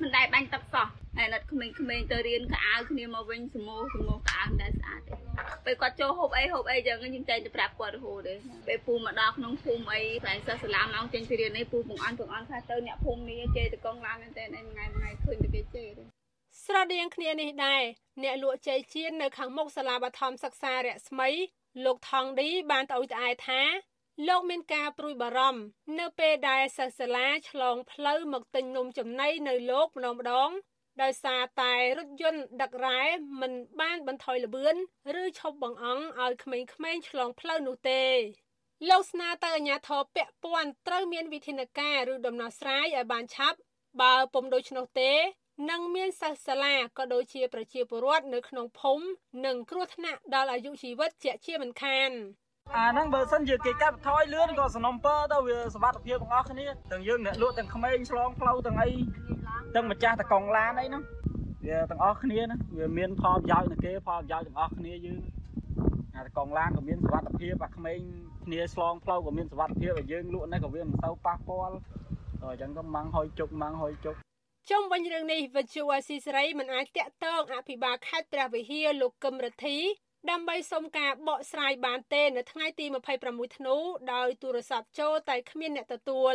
មិនដែលបាញ់ទឹកសោះហើយណាត់ក្មេងៗទៅរៀនកៅអៅគ្នាមកវិញសមោសមោកៅអៅមិនដែលស្អាតទេពេលគាត់ចូលហូបអីហូបអីចឹងយើងតែងតែប្រាប់គាត់រហូតទេពេលពូមកដល់ក្នុងភូមិអីផ្លែសិស្សសាលាមកចេញពីរៀននេះពូបងអន់បងអន់ថាទៅអ្នកភូមិនេះជេរតកងឡានមែនតើថ្ងៃថ្ងៃឃើញតែគេជេរទេ ស្រដៀងគ្នានេះដែរអ្នកលក់ជ័យជៀននៅខាងមុខសាលាបឋមសិក្សារស្មី លោកថងឌីបានត្អូញត្អែថាលោកមានការព្រួយបារម្ភនៅពេលដែលសិស្សសាលាឆ្លងផ្លូវមកទិញនំចំណីនៅលោកម្ដងម្ដងដោយសារតែរថយន្តដឹករ៉ែមិនបានបន្ថយល្បឿនឬឈប់បង្អង់ឲ្យក្មេងៗឆ្លងផ្លូវនោះទេលោកស្នើទៅអាជ្ញាធរពាក់ព័ន្ធត្រូវមានវិធានការឬដំណោះស្រាយឲ្យបានឆាប់បើពុំដូច្នោះទេ និងមានសិស្សសាលាក៏ដូចជាប្រជាពលរដ្ឋនៅក្នុងភូមិនិងគ្រោះថ្នាក់ដល់អាយុជីវិតជាជាមិនខានអាហ្នឹងបើសិនជាគេកាត់បន្ថយលឿនក៏សំណុំពើទៅវាសុខភាពទាំងអស់គ្នាទាំងយើងអ្នកលក់ទាំងក្មេងឆ្លងផ្លូវទាំងអីទាំងម្ចាស់តកង់ឡានអីហ្នឹងវាទាំងអស់គ្នាណាវាមានផលប្រយោជន៍នឹងគេផលប្រយោជន៍ទាំងអស់គ្នាយើងអាតកង់ឡានក៏មានសុខភាពអាក្មេងគ្នាឆ្លងផ្លូវក៏មានសុខភាពឲ្យយើងលក់នេះក៏វាមិនសូវប៉ះពាល់អញ្ចឹងក៏ម៉ាំងហុយជុកម៉ាំងហុយជុក ជុំវិញរឿងនេះវិទ្យុអស៊ីសេរីមិនអាចតាក់ទងអភិបាលខេត្តព្រះវិហារលោកកឹមរទ្ធីដើម្បីសុំការបកស្រាយបានទេនៅថ្ងៃទី26ធ្នូដោយទូរស័ព្ទចូលតែគ្មានអ្នកទទួល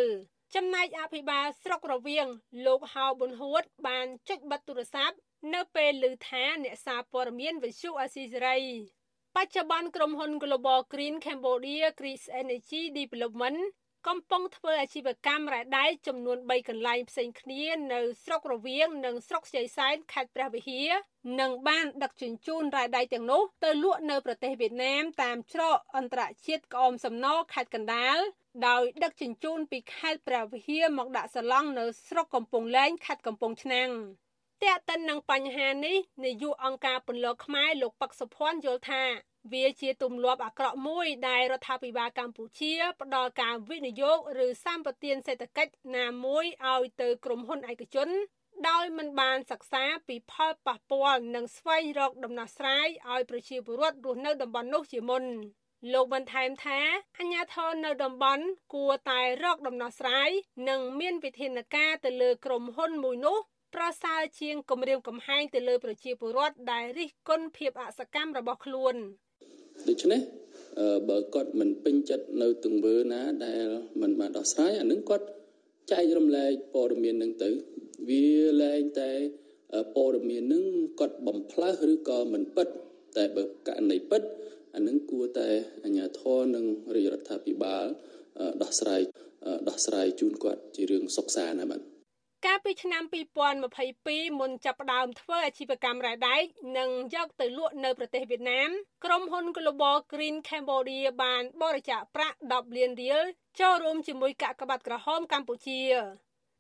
ចំណែកអភិបាលស្រុករវៀងលោកហៅប៊ុនហួត បានចុចបិទទូរស័ព្ទនៅពេលឮថាអ្នកសារព័ត៌មានវិទ្យុអស៊ីសេរីបច្ចុប្បន្នក្រុមហ៊ុន Global Green Cambodia Greece Energy Development កំពុងធ្វើអាជីវកម្មរ៉ែដែកចំនួន3កន្លែងផ្សេងគ្នានៅស្រុករវៀងនិងស្រុកខ្ចីសែនខេត្តព្រះវិហារនិងបានដឹកជញ្ជូនរ៉ែដែកទាំងនោះទៅលក់នៅប្រទេសវៀតណាមតាមច្រកអន្តរជាតិក្អមសំណរខេត្តកណ្ដាលដោយដឹកជញ្ជូនពីខេត្តព្រះវិហារមកដាក់សាឡង់នៅស្រុកកំពង់លែងខេត្តកំពង់ឆ្នាំងតែកតិននឹងបញ្ហានេះនាយកអង្គការពន្លកខ្មែរលោកប៉ាក់សុភ័ណ្ឌយល់ថា វាជាទម្លាប់អាក្រក់មួយដែលរដ្ឋាភិបាលកម្ពុជាផ្ដល់ការវិនិយោគឬសម្បទានសេដ្ឋកិច្ចណាមួយឲ្យទៅក្រុមហ៊ុនឯកជន ដោយមិនបានសិក្សាពីផលប៉ះពាល់និងស្វែងរកដំណោះស្រាយឲ្យប្រជាពលរដ្ឋរស់នៅតំបន់នោះជាមុនលោកបន្ថែមថាអាជ្ញាធរនៅតំបន់គួរតែរកដំណោះស្រាយនិងមានវិធានការទៅលើក្រុមហ៊ុនមួយនោះប្រសើរជាងគម្រាមកំហែងទៅលើប្រជាពលរដ្ឋដែលរិះគន់ភាពអសកម្មរបស់ខ្លួន ដូច្នេះបើគាត់មិនពេញចិត្តនៅទង្វើណាដែលមិនបានដោះស្រាយអានឹងគាត់ចែករំលែកព័ត៌មាននឹងទៅវាលែងតែព័ត៌មាននឹងគាត់បំផ្លើសឬក៏មិនពិតតែបើករណីពិតអានឹងគួរតែអាជ្ញាធរនិងរាជរដ្ឋាភិបាលដោះស្រាយដោះស្រាយជូនគាត់ជារឿងសុខសាន្តណាបាទ កាលពីឆ្នាំ2022មុនចាប់ផ្ដើមធ្វើអាជីវកម្មរ៉ែដែកនិងយកទៅលក់នៅប្រទេសវៀតណាមក្រុមហ៊ុន Global Green Cambodia បានបរិច្ចាគប្រាក់10លានរៀលចូលរួមជាមួយកាកបាទក្រហមកម្ពុជា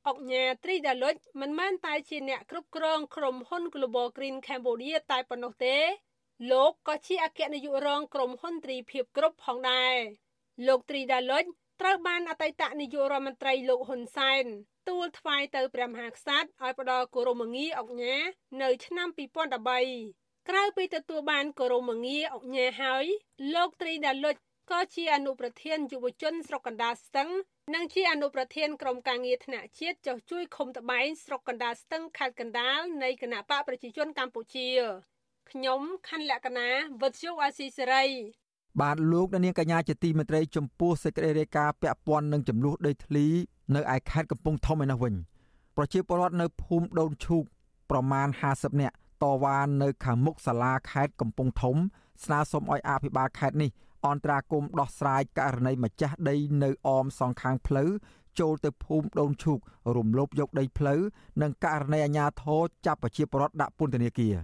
អុកញ៉ាត្រីដាលុចមិនមែនតែជាអ្នកគ្រប់គ្រងក្រុមហ៊ុន Global Green Cambodia តែប៉ុណ្ណោះទេ លោកក៏ជាអគ្គនាយករងក្រុមហ៊ុនត្រីភិបគ្រប់ផងដែរលោកត្រីដាលុចត្រូវបានអតីតនាយករដ្ឋមន្ត្រីលោកហ៊ុនសែន ទូលថ្វាយទៅព្រះមហាក្សត្រឲ្យផ្ដល់គោរមងារអុកញ៉ានៅឆ្នាំ2013ក្រៅពីទទួលបានគោរមងារអុកញ៉ាហើយលោកត្រីដាលុចក៏ជាអនុប្រធានយុវជនស្រុកកណ្ដាលស្ទឹងនិងជាអនុប្រធានក្រុមការងារថ្នាក់ជាតិចុះជួយឃុំត្បែងស្រុកកណ្ដាលស្ទឹងខេត្តកណ្ដាលនៃគណៈបកប្រជាជនកម្ពុជាខ្ញុំខណ្ឌលក្ខណាវុទ្ធុអាស៊ីសេរី បាទលោកនាងកញ្ញាជាទីមេត្រីចំពោះសេចក្តីរាយការណ៍ពាក់ព័ន្ធនឹងចំនួនដីធ្លីនៅឯខេត្តកំពង់ធំឯនោះវិញប្រជាពលរដ្ឋនៅភូមិដូនឈូកប្រមាណ50នាក់តវ៉ានៅខាងមុខសាលាខេត្តកំពង់ធំ ស្នើសុំឲ្យអភិបាលខេត្តនេះអន្តរាគមដោះស្រាយករណីម្ចាស់ដីនៅអមសងខាងផ្លូវចូលទៅភូមិដូនឈូករំលោភយកដីផ្លូវនិងករណីអាជ្ញាធរចាប់ប្រជាពលរដ្ឋដាក់ពន្ធនាគារ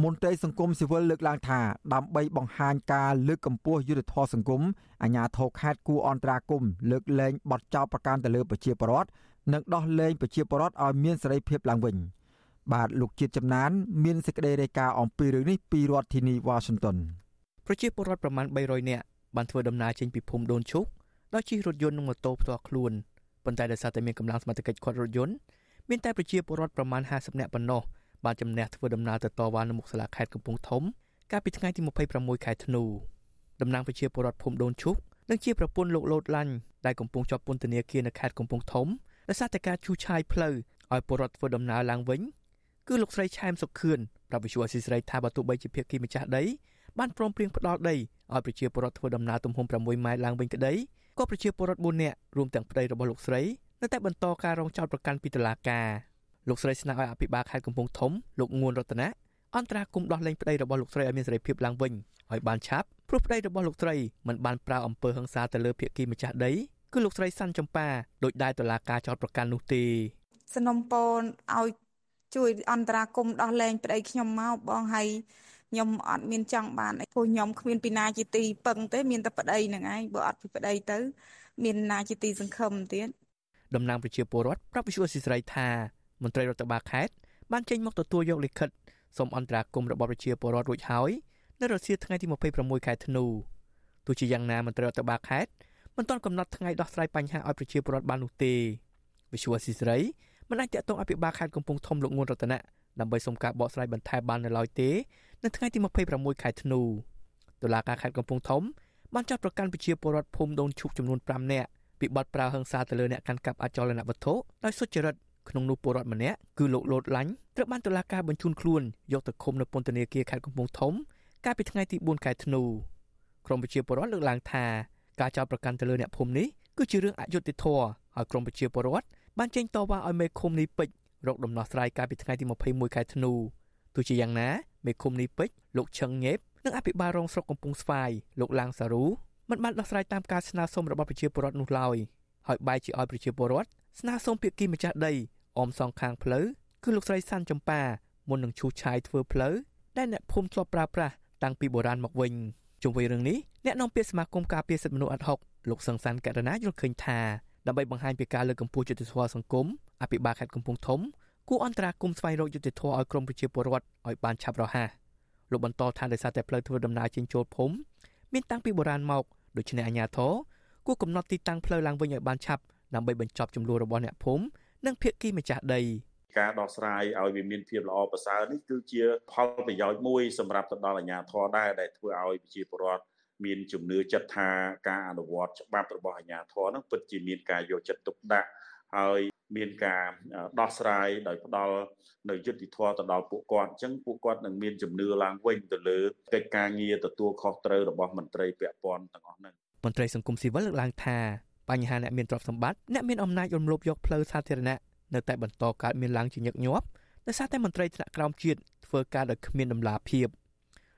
មន្ត្រីសង្គមស៊ីវិលលើកឡើងថាដើម្បីបង្ហាញការលើកកម្ពស់យុទ្ធធម៌សង្គមអាជ្ញាធរខេត្តគួរអន្តរាគមលើកលែងបទចោទប្រកាន់ទៅលើប្រជាពលរដ្ឋនិងដោះលែងប្រជាពលរដ្ឋឲ្យមានសេរីភាពឡើងវិញបាទលោកជាតិចំណាន មានសេចក្តីរាយការណ៍អំពីរឿងនេះពីរដ្ឋធានីវ៉ាស៊ីនតោនប្រជាពលរដ្ឋប្រមាណ300នាក់បានធ្វើដំណើរចេញពីភូមិដូនឈូកដោយជិះរថយន្តនិងម៉ូតូផ្ទាល់ខ្លួនប៉ុន្តែដោយសារតែមានកម្លាំងសមត្ថកិច្ចខាត់រថយន្តមានតែប្រជាពលរដ្ឋប្រមាណ50នាក់ប៉ុណ្ណោះ បានជំនះធ្វើដំណើរទៅតវ៉ានៅមុខសាលាខេត្តកំពង់ធំកាលពីថ្ងៃទី26ខែធ្នូតំណាងប្រជាពលរដ្ឋភូមិដូនឈុកនិងជាប្រពន្ធលោកលូតឡាញ់ដែលកំពុងជាប់ពន្ធនាគារនៅខេត្តកំពង់ធំដោយសារតែការឈូសឆាយផ្លូវឲ្យពលរដ្ឋធ្វើដំណើរឡើងវិញគឺលោកស្រីឆែមសុខខឿនប្រាប់វិសុវអស៊ីស្រីថាបើទោះបីជាភាគីម្ចាស់ដីបានព្រមព្រៀងផ្ដល់ដីឲ្យប្រជាពលរដ្ឋធ្វើដំណើរទំហំ6ម៉ែត្រឡើងវិញក្តីក៏ប្រជាពលរដ្ឋ4នាក់រួមទាំងប្តីរបស់លោកស្រីនៅតែបន្តការរងចោទប្រកាន់ពីតុលាការ លោកស្រីស្នើឲ្យអភិបាលខេត្តកំពង់ធំលោកងួនរតនាអន្តរាគមដោះលែងប្តីរបស់លោកស្រីឲ្យមានសេរីភាពឡើងវិញឲ្យបានឆាប់ព្រោះប្តីរបស់លោកស្រីមិនបានប្រើអំពើហិង្សាទៅលើភាគីម្ចាស់ដីគឺលោកស្រីសាន់ចម្ប៉ាដោយដែលតុលាការចោទប្រកាន់នោះទេសនំពនឲ្យជួយអន្តរាគមដោះលែងប្តីខ្ញុំមកបងហើយខ្ញុំអត់មានចង់បានអីព្រោះខ្ញុំគ្មានពីណាជាទីពឹងទេមានតែប្តីហ្នឹងឯងបើអត់ពីប្តីទៅ មានណាជាទីសង្ឃឹមទៀតតំណាងប្រជាពលរដ្ឋប្រាប់វិសុវស៊ីស្រីថា មន្ត្រីរដ្ឋបាលខេត្តបានចេញមកទទួលយកលិខិតសូមអន្តរាគមន៍របស់ប្រជាពលរដ្ឋរួចហើយនៅរសៀលថ្ងៃទី26ខែធ្នូទោះជាយ៉ាងណាមន្ត្រីរដ្ឋបាលខេត្តមិនទាន់កំណត់ថ្ងៃដោះស្រាយបញ្ហាឲ្យប្រជាពលរដ្ឋបាននោះទេវិសុវស៊ីស្រីមិនអាចតាក់ទងអភិបាលខេត្តកំពង់ធំលោកងួនរតនៈដើម្បីសុំការបកស្រាយបន្ថែមបាននៅឡើយទេនៅថ្ងៃទី26ខែធ្នូតុលាការខេត្តកំពង់ធំបានចាត់ប្រកាន់ប្រជាពលរដ្ឋភូមិដូនឈូកចំនួន5នាក់ពីបទប្រើហិង្សាទៅលើអ្នកកាន់កាប់អចលនវត្ថុដោយសុចរិត ក្នុងនោះពលរដ្ឋម្នាក់គឺលោកលូតឡាញ់ត្រូវបានតុលាការបញ្ជូនខ្លួនយកទៅឃុំនៅពន្ធនាគារខេត្តកំពង់ធំ កាលពីថ្ងៃទី4ខែធ្នូក្រមប្រជាពលរដ្ឋលើកឡើងថាការចោទប្រកាន់ទៅលើអ្នកភូមិនេះគឺជារឿងអយុត្តិធម៌ហើយក្រមប្រជាពលរដ្ឋបានចេញតវ៉ាឲ្យមេឃុំនេះពេជ្ររកដំណោះស្រាយកាលពីថ្ងៃទី21ខែធ្នូទោះជាយ៉ាងណាមេឃុំនេះពេជ្រលោកឈឹងង៉េបនិងអភិបាលរងស្រុកកំពង់ស្វាយលោកឡាងសារ៉ូមិនបានដោះស្រាយតាមការស្នើសុំរបស់ប្រជាពលរដ្ឋនោះឡើយហើយបែរជាឲ្យប្រជាពលរដ្ឋ ស្នើសុំភាគីម្ចាស់ដីអមសងខាងផ្លូវគឺលោកស្រីសាន់ចម្ប៉ាមុននឹងឈូសឆាយធ្វើផ្លូវដែលអ្នកភូមិធ្លាប់ប្រើប្រាស់តាំងពីបុរាណមកវិញជុំវិញរឿងនេះអ្នកនាំពាក្យសមាគមការពារសិទ្ធិមនុស្សអត់ហុកលោកសង្សានករណាយល់ឃើញថាដើម្បីបង្ហាញពីការលើកកម្ពស់យុត្តិធម៌សង្គមអភិបាលខេត្តកំពង់ធំគួរអន្តរាគមន៍ស្វែងរកយុត្តិធម៌ឲ្យក្រុមប្រជាពលរដ្ឋឲ្យបានឆាប់រហ័សលោកបន្តថាដោយសារតែផ្លូវធ្វើដំណើរចេញចូលភូមិមានតាំងពីបុរាណមកដូច្នេះអាជ្ញាធរគួរកំណត់ទីតាំងផ្លូវឡើងវិញឲ្យបានឆាប់ ដើម្បីបញ្ចប់ចំនួនរបស់អ្នកភូមិនិងភាគីម្ចាស់ដីការដោះស្រាយឲ្យវាមានភាពល្អប្រសើរនេះគឺជាផលប្រយោជន៍មួយសម្រាប់ទៅដល់អាជ្ញាធរដែរដែលធ្វើឲ្យប្រជាពលរដ្ឋមានជំនឿចិត្តថាការអនុវត្តច្បាប់របស់អាជ្ញាធរនឹងពិតជាមានការយកចិត្តទុកដាក់ហើយមានការដោះស្រាយដោយផ្ដល់នៅយុទ្ធធម៌ទៅដល់ពួកគាត់អញ្ចឹងពួកគាត់នឹងមានជំនឿឡើងវិញទៅលើកិច្ចការងារទទួលខុសត្រូវរបស់មន្ត្រីពាក់ព័ន្ធទាំងអស់ហ្នឹងមន្ត្រីសង្គមស៊ីវិលលើកឡើងថា បញ្ហាអ្នកមានទ្រព្យសម្បត្តិអ្នកមានអំណាចរំលោភយកផ្លូវសាធារណៈនៅតែបន្តកើតមានឡើងជាញឹកញាប់ដោយសារតែមន្ត្រីថ្នាក់ក្រោមជាតិធ្វើការដោយគ្មានដំណាភាព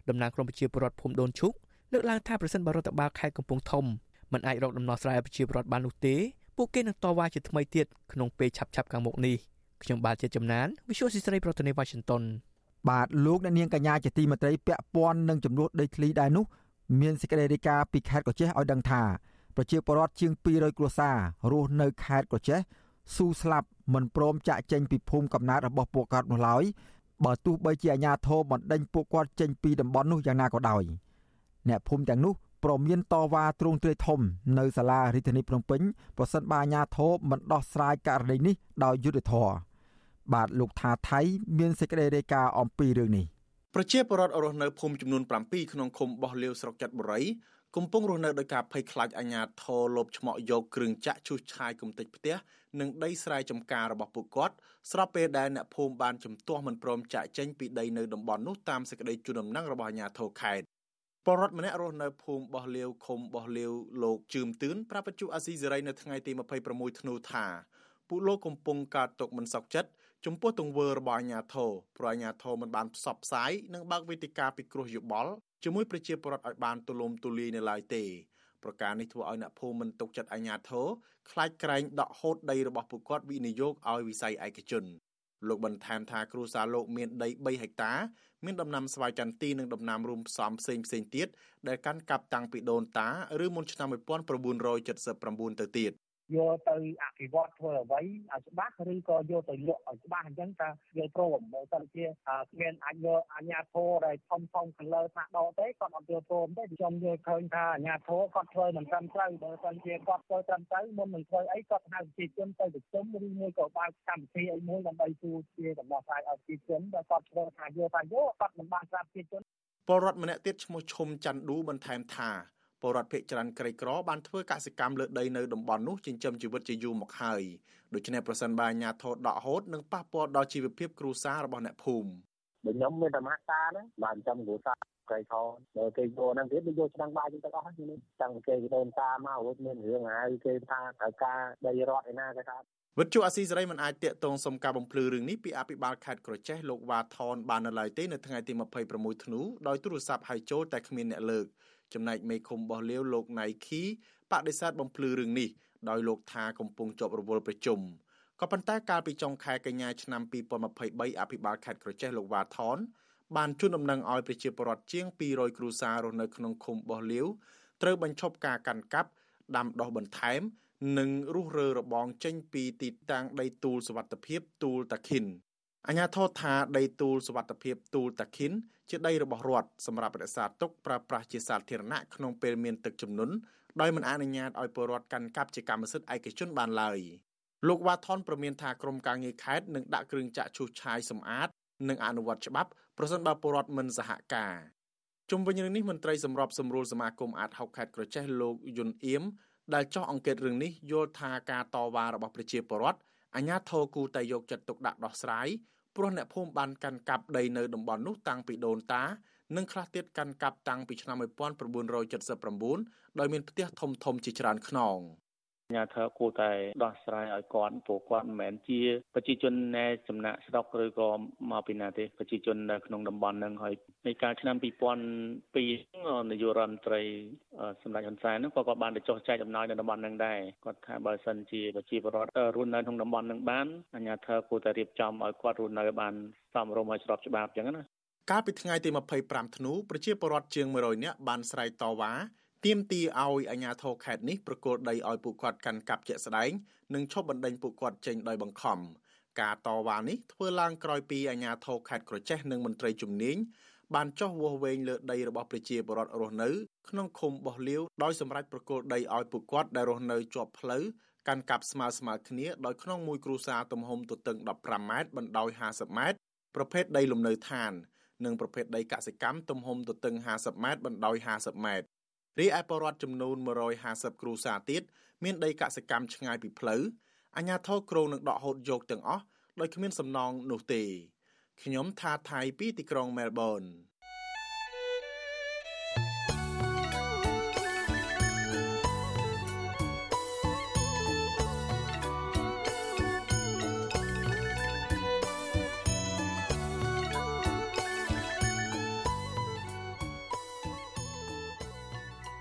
តំណាងក្រមប្រជាពលរដ្ឋភូមិដូនឈុកលើកឡើងថាប្រសិនបើរដ្ឋបាលខេត្តកំពង់ធំមិនអាចរកដំណោះស្រាយឲ្យប្រជាពលរដ្ឋបាននោះទេពួកគេនឹងតវ៉ាជាថ្មីទៀតក្នុងពេលឆាប់ៗខាងមុខនេះខ្ញុំបាទជាចំណាន Visual ស៊ីស្រីប្រធានាទី Washington បាទលោកអ្នកនាងកញ្ញាជាទីមេត្រីពាក់ព័ន្ធនឹងចំនួនដីធ្លីដែរនោះមានសេចក្តីរាយការណ៍ពីខេត្តកោះចេះឲ្យដឹងថា ប្រជាពលរដ្ឋជាង200គ្រួសាររស់នៅខេត្តកោះចេះស៊ូស្លាប់មិនព្រមចាក់ចេញពីភូមិកំណើតរបស់ពួកគាត់នោះឡើយបើទោះបីជាអាជ្ញាធរបណ្ដេញពួកគាត់ចេញពីតំបន់នោះយ៉ាងណាក៏ដោយអ្នកភូមិទាំងនោះព្រមមានតវ៉ាទ្រង់ទ្រាយធំនៅសាលារាជធានីភ្នំពេញប្រសិនបើអាជ្ញាធរមិនដោះស្រាយករណីនេះដោយយុត្តិធម៌បាទលោកថាថៃមានសេចក្តីរាយការណ៍អំពីរឿងនេះប្រជាពលរដ្ឋរស់នៅភូមិចំនួន7ក្នុងឃុំបោះលាវស្រុកចាត់បុរី កំពុងរស់នៅដោយការភ័យខ្លាចអាញាធរលបឆ្មក់យកគ្រឿងចាក់ឈូសឆាយគំតិចផ្ទះនិងដីស្រែចម្ការរបស់ពួកគាត់ស្របពេលដែលអ្នកភូមិបានជំទាស់មិនព្រមចាក់ចេញពីដីនៅតំបន់នោះតាមសេចក្តីជូនដំណឹងរបស់អាញាធរខេត្តពលរដ្ឋម្នាក់រស់នៅភូមិបោះលាវឃុំបោះលាវលោកជឿមទឿនប្រាប់បច្ចុប្បន្នអាស៊ីសេរីនៅថ្ងៃទី26ធ្នូថាពួកលោកកំពុងកើតទុកមិនសុខចិត្តចំពោះទង្វើរបស់អាញាធរព្រោះអាញាធរមិនបានផ្សព្វផ្សាយនិងបើកវេទិកាពិគ្រោះយោបល់ ជាមួយប្រជាពលរដ្ឋឲ្យបានទូលំទូលាយនៅឡើយទេប្រការនេះធ្វើឲ្យអ្នកភូមិមិនទុកចិត្តអាជ្ញាធរខ្លាចក្រែងដកហូតដីរបស់ពួកគាត់វិនិយោគឲ្យវិស័យឯកជនលោកបន្ថែមថាគ្រួសារលោកមានដី3ហិកតា មានដំណាំស្វាយចន្ទីនិងដំណាំរួមផ្សំផ្សេងផ្សេងទៀតដែលកាន់កាប់តាំងពីដូនតាឬមុនឆ្នាំ1979ទៅទៀត យកទៅអភិវឌ្ឍធ្វើអ្វីឲ្យច្បាស់ឬក៏យកទៅលក់ឲ្យច្បាស់អញ្ចឹងតើយើងព្រមបើសិនជាគ្មានអាចយកអាជ្ញាធរដែលធំធំខាងលើថ្នាក់ដកទេគាត់អត់យកព្រមទេខ្ញុំយល់ឃើញថាអាជ្ញាធរគាត់ធ្វើមិនត្រឹមត្រូវបើសិនជាគាត់ធ្វើត្រឹមត្រូវមុននឹងធ្វើអីគាត់ហៅប្រជាជនទៅប្រជុំឬមួយក៏បើកកម្មវិធីអីមួយដើម្បីជួជាដំណោះស្រាយឲ្យប្រជាជនបើគាត់ធ្វើថាយកថាយកគាត់មិនបានស្ដាប់ប្រជាជនពលរដ្ឋម្នាក់ទៀតឈ្មោះឈុំច័ន្ទឌូបន្ថែមថា ពលរដ្ឋភៀកច្រើនក្រីក្របានធ្វើកសិកម្មលើដីនៅតំបន់នោះចិញ្ចឹមជីវិតជាយូរមកហើយដូច្នេះប្រសិនបើអាជ្ញាធរដកហូតនឹងប៉ះពាល់ដល់ជីវភាពគ្រួសាររបស់អ្នកភូមិបើខ្ញុំមានតែមកតាហ្នឹងបានចាំគ្រួសារក្រៃខដល់គេយកហ្នឹងទៀតយកឆ្នាំងបាយទាំងអស់ហ្នឹងតាំងគេទៅតាមមករួចមានរឿងហើយគេថាត្រូវការដីរត់ឯណាគេថាវិទ្យុអាស៊ីសេរីមិនអាចតាក់ទងសុំការបំភ្លឺរឿងនេះពីអភិបាលខេត្តក្រចេះលោកវ៉ាថនបាននៅឡើយទេនៅថ្ងៃទី26ធ្នូដោយទូរស័ព្ទហៅចូលតែគ្មានអ្នកលើក ចំណែកមេឃុំបោះលាវលោកណៃខីបដិសេធបំភ្លឺរឿងនេះដោយលោកថាកំពុងជាប់រវល់ប្រជុំក៏ប៉ុន្តែកាលពីចុងខែកញ្ញាឆ្នាំ2023អភិបាលខេត្តក្រចេះលោកវ៉ាថនបានជូនដំណឹងឲ្យប្រជាពលរដ្ឋជាង200គ្រួសាររស់នៅក្នុងឃុំបោះលាវត្រូវបញ្ឈប់ការកាន់កាប់ដាំដុះបន្ថែម និងរុះរើរបងចេញពីទីតាំងដីទូលសវត្ថភាពទូលតាខិន អញ្ញាធរថាដីទូលសវត្ថភាពទូលតាខិនជាដីរបស់រដ្ឋសម្រាប់រក្សាទុកប្រើប្រាស់ជាសាធារណៈក្នុងពេលមានទឹកជំនន់ដោយមិនអនុញ្ញាតឲ្យពលរដ្ឋកាន់កាប់ជាកម្មសិទ្ធិឯកជនបានឡើយលោកវ៉ាថនប្រមានថាក្រមការងារខេត្តនឹងដាក់គ្រឿងចាក់ឈូសឆាយសម្អាតនិងអនុវត្តច្បាប់ប្រសិនបើពលរដ្ឋមិនសហការជុំវិញរឿងនេះមន្ត្រីសម្របសម្រួលសមាគមអាតហុកខេត្តក្រចេះលោកយុនអៀមដែលចោះអង្កេតរឿងនេះយល់ថាការតវ៉ារបស់ប្រជាពលរដ្ឋអាជ្ញាធរគូតែយកចិត្តទុកដាក់ដោះស្រាយ ព្រោះអ្នកភូមិបានកាន់កាប់ដីនៅតំបន់នោះតាំងពីដូនតានិងខ្លះទៀតកាន់កាប់តាំងពីឆ្នាំ1979ដោយមានផ្ទះធំធំជាច្រើនខ្នង។ ញ្ញាធិការគួរតែដោះស្រាយឲ្យគាត់ព្រោះគាត់មិនមែនជាប្រជាជនណែចំណាក់ស្រុកឬក៏មកពីណាទេប្រជាជននៅក្នុងតំបន់ហ្នឹងហើយនៃការឆ្នាំ2002នាយករដ្ឋមន្ត្រីសម្ដេចហ៊ុនសែនហ្នឹងគាត់ក៏បានទៅចុះចែកអំណោយនៅតំបន់ហ្នឹងដែរគាត់ថាបើសិនជាប្រជាពលរដ្ឋរស់នៅក្នុងតំបន់ហ្នឹងបានអាជ្ញាធរគួរតែរៀបចំឲ្យគាត់រស់នៅបានសមរម្យឲ្យស្របច្បាប់អញ្ចឹងណាកាលពីថ្ងៃទី25ធ្នូប្រជាពលរដ្ឋជាង100នាក់បានស្រែកតវ៉ា ទាមទារឲ្យអាជ្ញាធរខេត្តនេះប្រគល់ដីឲ្យពួកគាត់កាន់កាប់ជាក់ស្ដែងនិងឈប់បណ្តេញពួកគាត់ចេញដោយបង្ខំការតវ៉ានេះធ្វើឡើងក្រោយពីអាជ្ញាធរខេត្តក្រចេះនិងមន្ត្រីជំនាញបានចោះវាស់វែងលើដីរបស់ប្រជាពលរដ្ឋរស់នៅក្នុងឃុំបោះលាវដោយសម្រេចប្រគល់ដីឲ្យពួកគាត់ដែលរស់នៅជាប់ផ្លូវកាន់កាប់ស្មើស្មើគ្នាដោយក្នុងមួយគ្រួសារទំហំទទឹង15ម៉ែត្របណ្ដោយ50ម៉ែត្រប្រភេទដីលំនៅឋាន និងប្រភេទដីកសិកម្មទំហំទទឹង50ម៉ែត្របណ្ដោយ50ម៉ែត្រ រីឯបរដ្ឋចំនួន150គ្រួសារទៀតមានដីកសិកម្មឆ្ងាយពីផ្លូវអាជ្ញាធរក្រុងនឹងដកហូតយកទាំងអស់ដោយគ្មានសំណងនោះទេខ្ញុំថាថៃពីទីក្រុងមែលប៊ន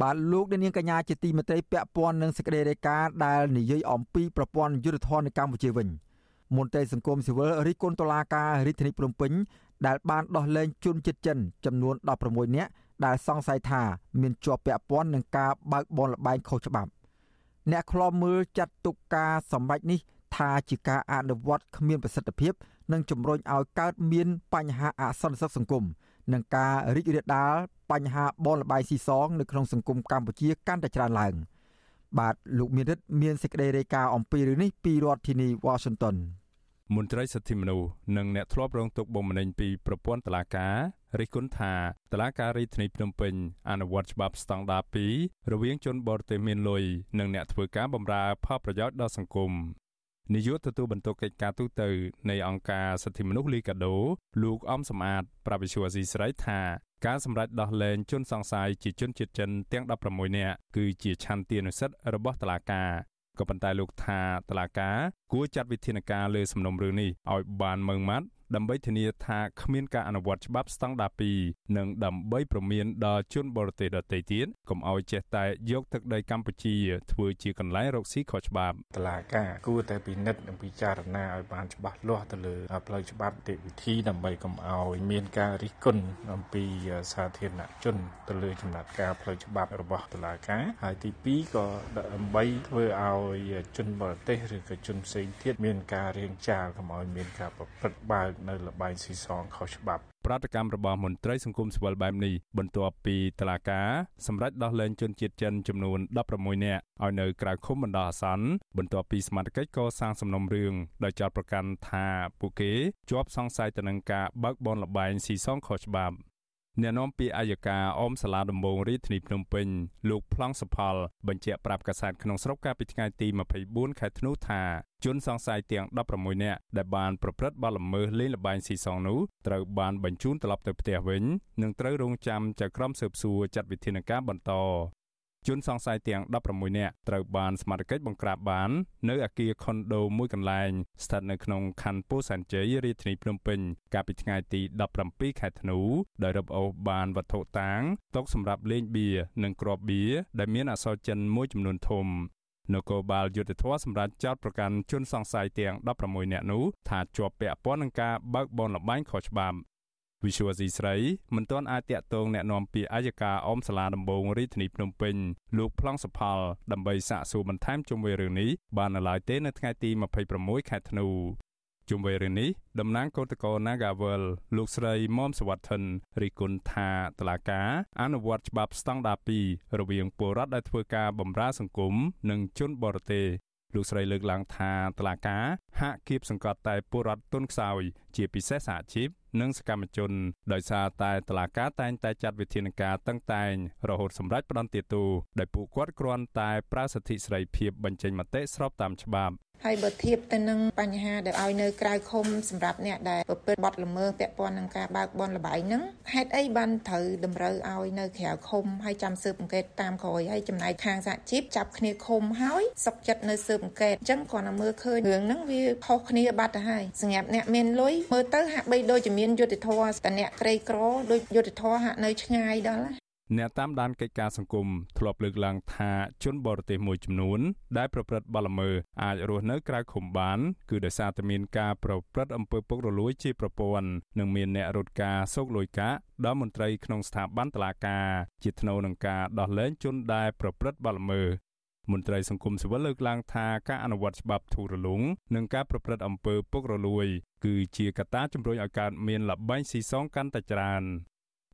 បាទលោកនាងកញ្ញាជាទីមេត្រីពាក់ព័ន្ធនឹងសេចក្តីរាយការណ៍ដែលនិយាយអំពីប្រព័ន្ធយុទ្ធភ័ណ្ឌនៅកម្ពុជាវិញមន្ត្រីសង្គមស៊ីវិលរិះគន់តុលាការរាជធានីភ្នំពេញដែលបានដោះលែងជនជាតិចិនចំនួន16នាក់ដែលសង្ស័យថាមានជាប់ពាក់ព័ន្ធនឹងការបើកបនលបែងខុសច្បាប់ អ្នកខ្លាំមើលចាត់ទុកការសម្ដែងនេះ ថាជាការអនុវត្តគ្មានប្រសិទ្ធភាព និងជំរុញឲ្យកើតមានបញ្ហាអសន្តិសុខសង្គម និងការរីករាលដាលបញ្ហាបនលបាយស៊ីសងនៅក្នុងសង្គមកម្ពុជាកាន់តែច្រើនឡើង បាទលោកមានរិទ្ធមានសេចក្តីរាយការណ៍អំពីរឿងនេះពីរដ្ឋធានី Washington មន្ត្រីសិទ្ធិមនុស្សនិងអ្នកធ្លាប់រងទុក្ខបុកម្នេញពីប្រព័ន្ធតុលាការរិះគន់ថាតុលាការរាជធានីភ្នំពេញអនុវត្តច្បាប់ស្តង់ដារ2រវាងជនបរទេសមានលុយនិងអ្នកធ្វើការបម្រើផលប្រយោជន៍ដល់សង្គម នាយកទទួលបន្ទុកកិច្ចការទូតនៃអង្គការសិទ្ធិមនុស្សលីកាដូលោកអំសំអាតប្រាប់វិសុវអាស៊ីស្រីថាការសម្រេចដោះលែងជនសង្ស័យជាជនជាតិចិនទាំង16នាក់គឺជាឆន្ទានុសិទ្ធិរបស់តុលាការក៏ប៉ុន្តែលោកថាតុលាការគួរចាត់វិធានការលើសំណុំរឿងនេះឲ្យបានម៉ឺងម៉ាត់ ដើម្បីធានាថាគ្មានការអនុវត្តច្បាប់ស្តង់ដារ2និងដើម្បីប្រមានដល់ជនបរទេសដទៃទៀតកុំឲ្យចេះតែយកទឹកដីកម្ពុជាធ្វើជាកន្លែងរកស៊ីខុសច្បាប់តឡាការគួរតែពិនិត្យនិងពិចារណាឲ្យបានច្បាស់លាស់ទៅលើផ្លូវច្បាប់ទេវិធីដើម្បីកុំឲ្យមានការរិះគន់អំពីសាធារណជនទៅលើចំណាត់ការផ្លូវច្បាប់របស់តឡាការហើយទី2ក៏ដើម្បីធ្វើឲ្យជនបរទេសឬក៏ជនផ្សេងទៀតមានការរៀងចាលកុំឲ្យមានការប្រព្រឹត្តបើកនៅលបែងស៊ីសងខុសច្បាប់ប្រតិកម្មរបស់មន្ត្រីសង្គមស៊ីវិលបែបនេះបន្ទាប់ពីតឡាកាសម្រេចដោះលែងជនជាតិចិនចំនួន16នាក់ឲ្យនៅក្រៅឃុំបណ្ដោះអាសន្នបន្ទាប់ពីសមាជិកកសាងសំណុំរឿងដោយចោទប្រកាន់ថាពួកគេជាប់សង្ស័យទៅនឹងការបើកបនលបែងស៊ីសងខុសច្បាប់ អ្នកនាំពាក្យអាយកាអមសាលាដំបងរាជធានីភ្នំពេញលោកប្លង់សុផល បញ្ជាក់ប្រាប់កាសែតក្នុងស្រុកកាលពីថ្ងៃទី24ខែធ្នូថាជនសង្ស័យទាំង16នាក់ដែលបានប្រព្រឹត្តបទល្មើសលេងល្បែងស៊ីសងនោះត្រូវបានបញ្ជូនត្រឡប់ទៅផ្ទះវិញនិងត្រូវរងចាំចៅក្រមស៊ើបសួរចាត់វិធានការបន្ត ជនសង្ស័យទាំង16នាក់ត្រូវបានសមត្ថកិច្ចបង្ក្រាបបាន នៅអគារខុនដូមួយកន្លែងស្ថិតនៅក្នុងខណ្ឌពោធិ៍សែនជ័យរាជធានីភ្នំពេញកាលពីថ្ងៃទី17ខែធ្នូដោយរឹបអូសបានវត្ថុតាងតុសម្រាប់លេងបៀនិងគ្រាប់បៀដែលមានអក្សរចិនមួយចំនួនធំនគរបាលយុទ្ធធរសម្រាប់ចោតប្រកាន់ជនសង្ស័យទាំង16នាក់នោះថាជាប់ពាក់ព័ន្ធនឹងការបើកបនលបែងខុសច្បាប់ វិសុវស៊ីស្រីមិនទាន់អាចតាក់ទងแนะនាំពាក្យអាយកាអមសាលាដំបងរាជធានីភ្នំពេញលោកប្លង់សុផលដើម្បីសាកសួរបន្ថែមជុំវិញរឿងនេះបាននៅឡើយទេនៅថ្ងៃទី26ខែធ្នូជុំវិញរឿងនេះតំណាងកោតក្រ Nagawal លោកស្រីមុំសវត្ថិនរីគុណថាតឡាកាអនុវត្តច្បាប់ស្តង់ដារ2រវាងពលរដ្ឋដែលធ្វើការបម្រើសង្គមនិងជនបរទេសលោកស្រីលើកឡើងថាតឡាកាហាក់គៀបសង្កត់តែពលរដ្ឋទុនខ្សោយជាពិសេសសហជីព និងសកម្មជនដោយសារតែតឡាកាតែងតែចាត់វិធានការតឹងតែងរហូតសម្រាប់ផ្ដន្ទាទោសដែលពួកគាត់គ្រាន់តែប្រើសិទ្ធិសេរីភាពបញ្ចេញមតិស្របតាមច្បាប់ ហើយបើធៀបទៅនឹងបញ្ហាដែលឲ្យនៅក្រៅឃុំសម្រាប់អ្នកដែលប្រព្រឹត្តបទល្មើសពាក់ព័ន្ធនឹងការបើកបនលបែងហ្នឹងហេតុអីបានត្រូវតម្រូវឲ្យនៅក្រៅឃុំហើយចាំស៊ើបអង្កេតតាមក្រោយហើយចំណែកខាងសហជីពចាប់គ្នាឃុំហើយសុកចិត្តនៅស៊ើបអង្កេតអញ្ចឹងគ្រាន់តែមើលឃើញរឿងហ្នឹងវាខុសគ្នាបាត់ទៅហើយសម្រាប់អ្នកមានលុយមើលទៅហាក់បីដូចជាមានយុត្តិធម៌តែអ្នកក្រីក្រដូចយុត្តិធម៌ហាក់នៅឆ្ងាយដល់ អ្នកតាមដានកិច្ចការសង្គមធ្លាប់លើកឡើងថាជនបរទេសមួយចំនួន ដែលប្រព្រឹត្តបទល្មើសអាចរស់នៅក្រៅឃុំបាន គឺដោយសារតែមានការប្រព្រឹត្តអំពើពុករលួយជាប្រព័ន្ធនិងមានអ្នករត់ការសោកលួយកាកដល់មន្ត្រីក្នុងស្ថាប័នតុលាការជាថ្នូវនឹងការដោះលែងជនដែលប្រព្រឹត្តបទល្មើសមន្ត្រីសង្គមស៊ីវិលលើកឡើងថាការអនុវត្តច្បាប់ធូររលុងនិងការប្រព្រឹត្តអំពើពុករលួយ គឺជាកត្តាជំរុញឲ្យកើតមានលបែងស៊ីសងកាន់តែច្រើន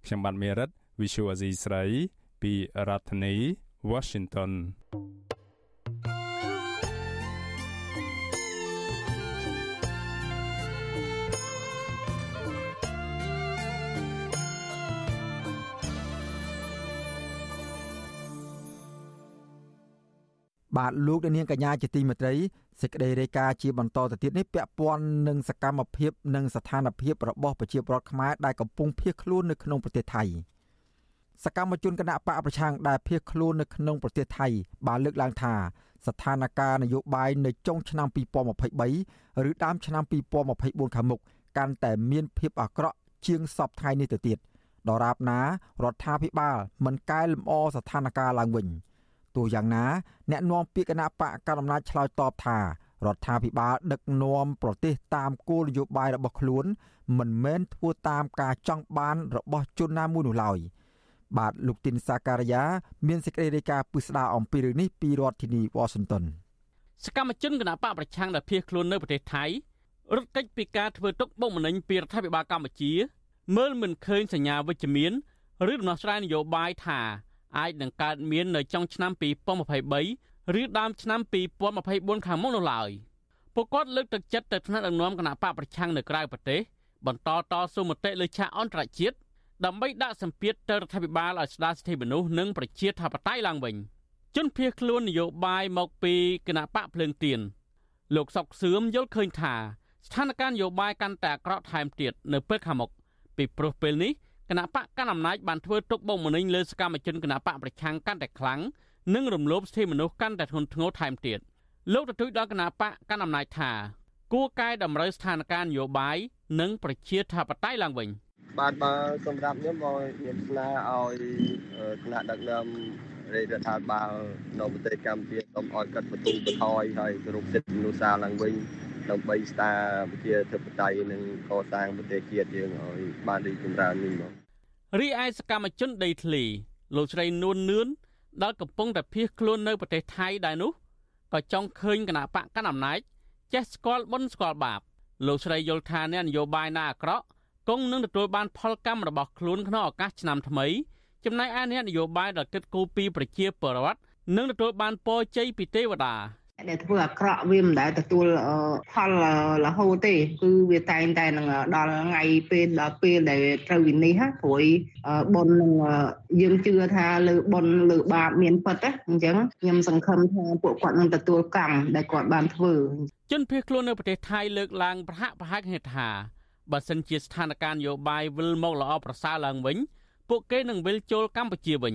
ខ្ញុំបាទមេរិត Visual Asia ស្រីពីរដ្ឋធានី Washington បាទលោកនាងកញ្ញាជាទីមេត្រីសេចក្តីរាយការណ៍ជាបន្តទៅទៀតនេះពាក់ព័ន្ធនឹងសកម្មភាពនិងស្ថានភាពរបស់ប្រជាពលរដ្ឋខ្មែរដែលកំពុងភៀសខ្លួននៅក្នុងប្រទេសថៃ។ សកម្មជនគណៈបកប្រឆាំងដែលភៀសខ្លួននៅក្នុងប្រទេសថៃបានលើកឡើងថាស្ថានភាពនយោបាយនៅចុងឆ្នាំ2023ឬដើមឆ្នាំ2024ខាងមុខកាន់តែមានភាពអាក្រក់ជាងសពថ្ងៃនេះទៅទៀតដរាបណារដ្ឋាភិបាលមិនកែលម្អស្ថានភាពឡើងវិញទោះយ៉ាងណាអ្នកនាំពាក្យគណៈបកកណ្ដាលអំណាចឆ្លើយតបថារដ្ឋាភិបាលដឹកនាំប្រទេសតាមគោលនយោបាយរបស់ខ្លួន មិនមែនធ្វើតាមការចង់បានរបស់ជនណាមួយនោះឡើយ។ បាទលោកទីនសាការីយ៉ាមានសេចក្តីរាយការណ៍ពិស្ដារអំពីរឿងនេះពីរដ្ឋធានីវ៉ាស៊ីនតោនសកម្មជនគណបកប្រឆាំងដែលភៀសខ្លួននៅប្រទេសថៃរត់គេចពីការធ្វើទុកបុកម្នេញពីរដ្ឋាភិបាលកម្ពុជា មើលមិនឃើញសញ្ញាវិជ្ជមានឬដំណោះស្រាយនយោបាយថាអាចនឹងកើតមាននៅចុងឆ្នាំ2023ឬដើមឆ្នាំ2024ខាងមុខនោះឡើយពួកគាត់លើកទឹកចិត្តទៅថ្នាក់ដឹកនាំគណៈបកប្រឆាំងនៅក្រៅប្រទេសបន្តតស៊ូមតិលើឆាកអន្តរជាតិ ដើម្បីដាក់សម្ពាធទៅរដ្ឋាភិបាលឲ្យស្ដារសិទ្ធិមនុស្សនិងប្រជាធិបតេយ្យឡើងវិញជនភៀសខ្លួននយោបាយមកពីគណៈបកភ្លើងទៀនលោកសុកសឿមយល់ឃើញថាស្ថានភាពនយោបាយកាន់តែអាក្រក់ថែមទៀតនៅពេលខាងមុខពីព្រោះពេលនេះគណៈបកកណ្ដាលអំណាចបានធ្វើទុកបុកម្នេញលើសកម្មជនគណៈបកប្រឆាំងកាន់តែខ្លាំងនិងរំលោភសិទ្ធិមនុស្សកាន់តែធ្ងន់ធ្ងរថែមទៀតលោកទទូចដល់គណៈបកកណ្ដាលអំណាចថាគួរកែតម្រូវស្ថានភាពនយោបាយនិងប្រជាធិបតេយ្យឡើងវិញ។ បាទបើសម្រាប់ខ្ញុំមកខ្ញុំស្នើឲ្យគណៈដឹកនាំរដ្ឋាភិបាលនៅប្រទេសកម្ពុជាសូមឲ្យកាត់បន្ទូបន្ថយហើយគោរពសិទ្ធិមនុស្សសាឡើងវិញដើម្បីស្ដារប្រជាធិបតេយ្យនិងកសាងប្រទេសជាតិយើងឲ្យបានរីកចម្រើននេះមករីឯសកម្មជនដីធ្លីលោកស្រីនួននឿនដែលកំពុងតែភៀសខ្លួននៅប្រទេសថៃដែរនោះក៏ចង់ឃើញគណៈបកកណ្ដាលអំណាចចេះស្គាល់បុណ្យស្គាល់បាបលោកស្រីយល់ថាអ្នកនយោបាយណាអាក្រក់ គង់នឹងទទួលបានផលកម្មរបស់ខ្លួនក្នុងឱកាសឆ្នាំថ្មីចំណែកឯអ្នកនយោបាយដែលគិតគូរពីប្រជាពលរដ្ឋនឹងទទួលបានពរជ័យពីទេវតាដែលធ្វើអាក្រក់វាមិនដែលទទួលផលរហូតទេគឺវាតែងតែនឹងដល់ថ្ងៃពេលដល់ពេលដែលត្រូវវិនិច្ឆ័យព្រោះបុណ្យនឹងយើងជឿថាលើបុណ្យលើបាបមានពិតណាអញ្ចឹងខ្ញុំសង្ឃឹមថាពួកគាត់នឹងទទួលកម្មដែលគាត់បានធ្វើជនភៀសខ្លួននៅប្រទេសថៃលើកឡើងប្រហាក់ប្រហែលគ្នាថា បើសិនជាស្ថានភាពនយោបាយវិលមកល្អប្រសើរឡើងវិញ ពួកគេនឹងវិលចូលកម្ពុជាវិញ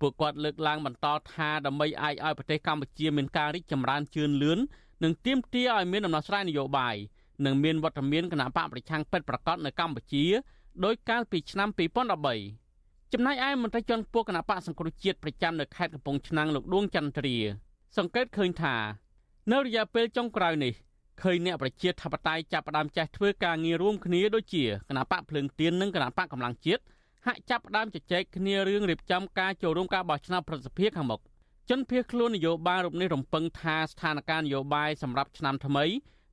ពួកគាត់លើកឡើងបន្តថាដើម្បីអាចឲ្យប្រទេសកម្ពុជាមានការរីកចម្រើនជឿនលឿននិងទាមទារឲ្យមានដំណោះស្រាយនយោបាយនិងមានវត្តមានគណៈបកប្រឆាំងពិតប្រាកដនៅកម្ពុជាដោយកាលពីឆ្នាំ2013ចំណែកឯមន្ត្រីជាន់ខ្ពស់គណៈបកសង្គ្រោះជាតិប្រចាំនៅខេត្តកំពង់ឆ្នាំងលោកដួងចន្ទ្រាសង្កេតឃើញថា នៅរយៈពេលចុងក្រោយនេះ ឃើញអ្នកប្រជាធិបតេយ្យចាប់ផ្ដើមចេះធ្វើការងាររួមគ្នាដូចជាគណៈបកភ្លើងទៀននិងគណៈបកកម្លាំងជាតិហាក់ចាប់ផ្ដើមជជែកគ្នារឿងរៀបចំការចូលរួមការបោះឆ្នោតប្រសិទ្ធភាពខាងមុខជនភៀសខ្លួននយោបាយរូបនេះរំពឹងថាស្ថានភាពនយោបាយសម្រាប់ឆ្នាំថ្មី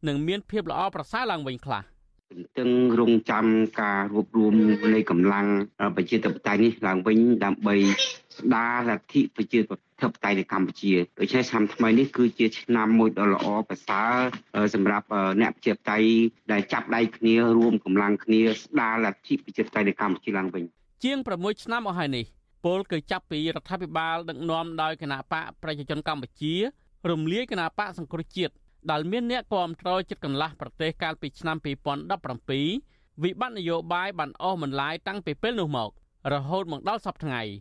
នឹងមានភាពល្អប្រសើរឡើងវិញខ្លះទន្ទឹងរង់ចាំការរួបរวมនៃកម្លាំងប្រជាធិបតេយ្យនេះឡើងវិញដើម្បីស្ដារលទ្ធិប្រជាធិប តេយ្យនៅកម្ពុជាដូច្នេះឆ្នាំថ្មីនេះគឺជាឆ្នាំមួយដ៏ល្អប្រសើរសម្រាប់អ្នកប្រជាធិបតេយ្យដែលចាប់ដៃគ្នារួមកម្លាំងគ្នាស្ដារលទ្ធិប្រជាធិបតេយ្យនៅកម្ពុជាឡើងវិញជាង6ឆ្នាំអស់ហើយនេះពលគឺចាប់ពីរដ្ឋាភិបាលដឹកនាំដោយគណៈបកប្រជាជនកម្ពុជា រំលាយគណៈបកសង្គ្រោះជាតិដែលមានអ្នកគាំទ្រចិត្តកន្លះប្រទេសកាលពីឆ្នាំ2017វិបត្តិនយោបាយបានអស់មិនឡាយតាំងពីពេលនោះមក រហូតមកដល់សប្តាហ៍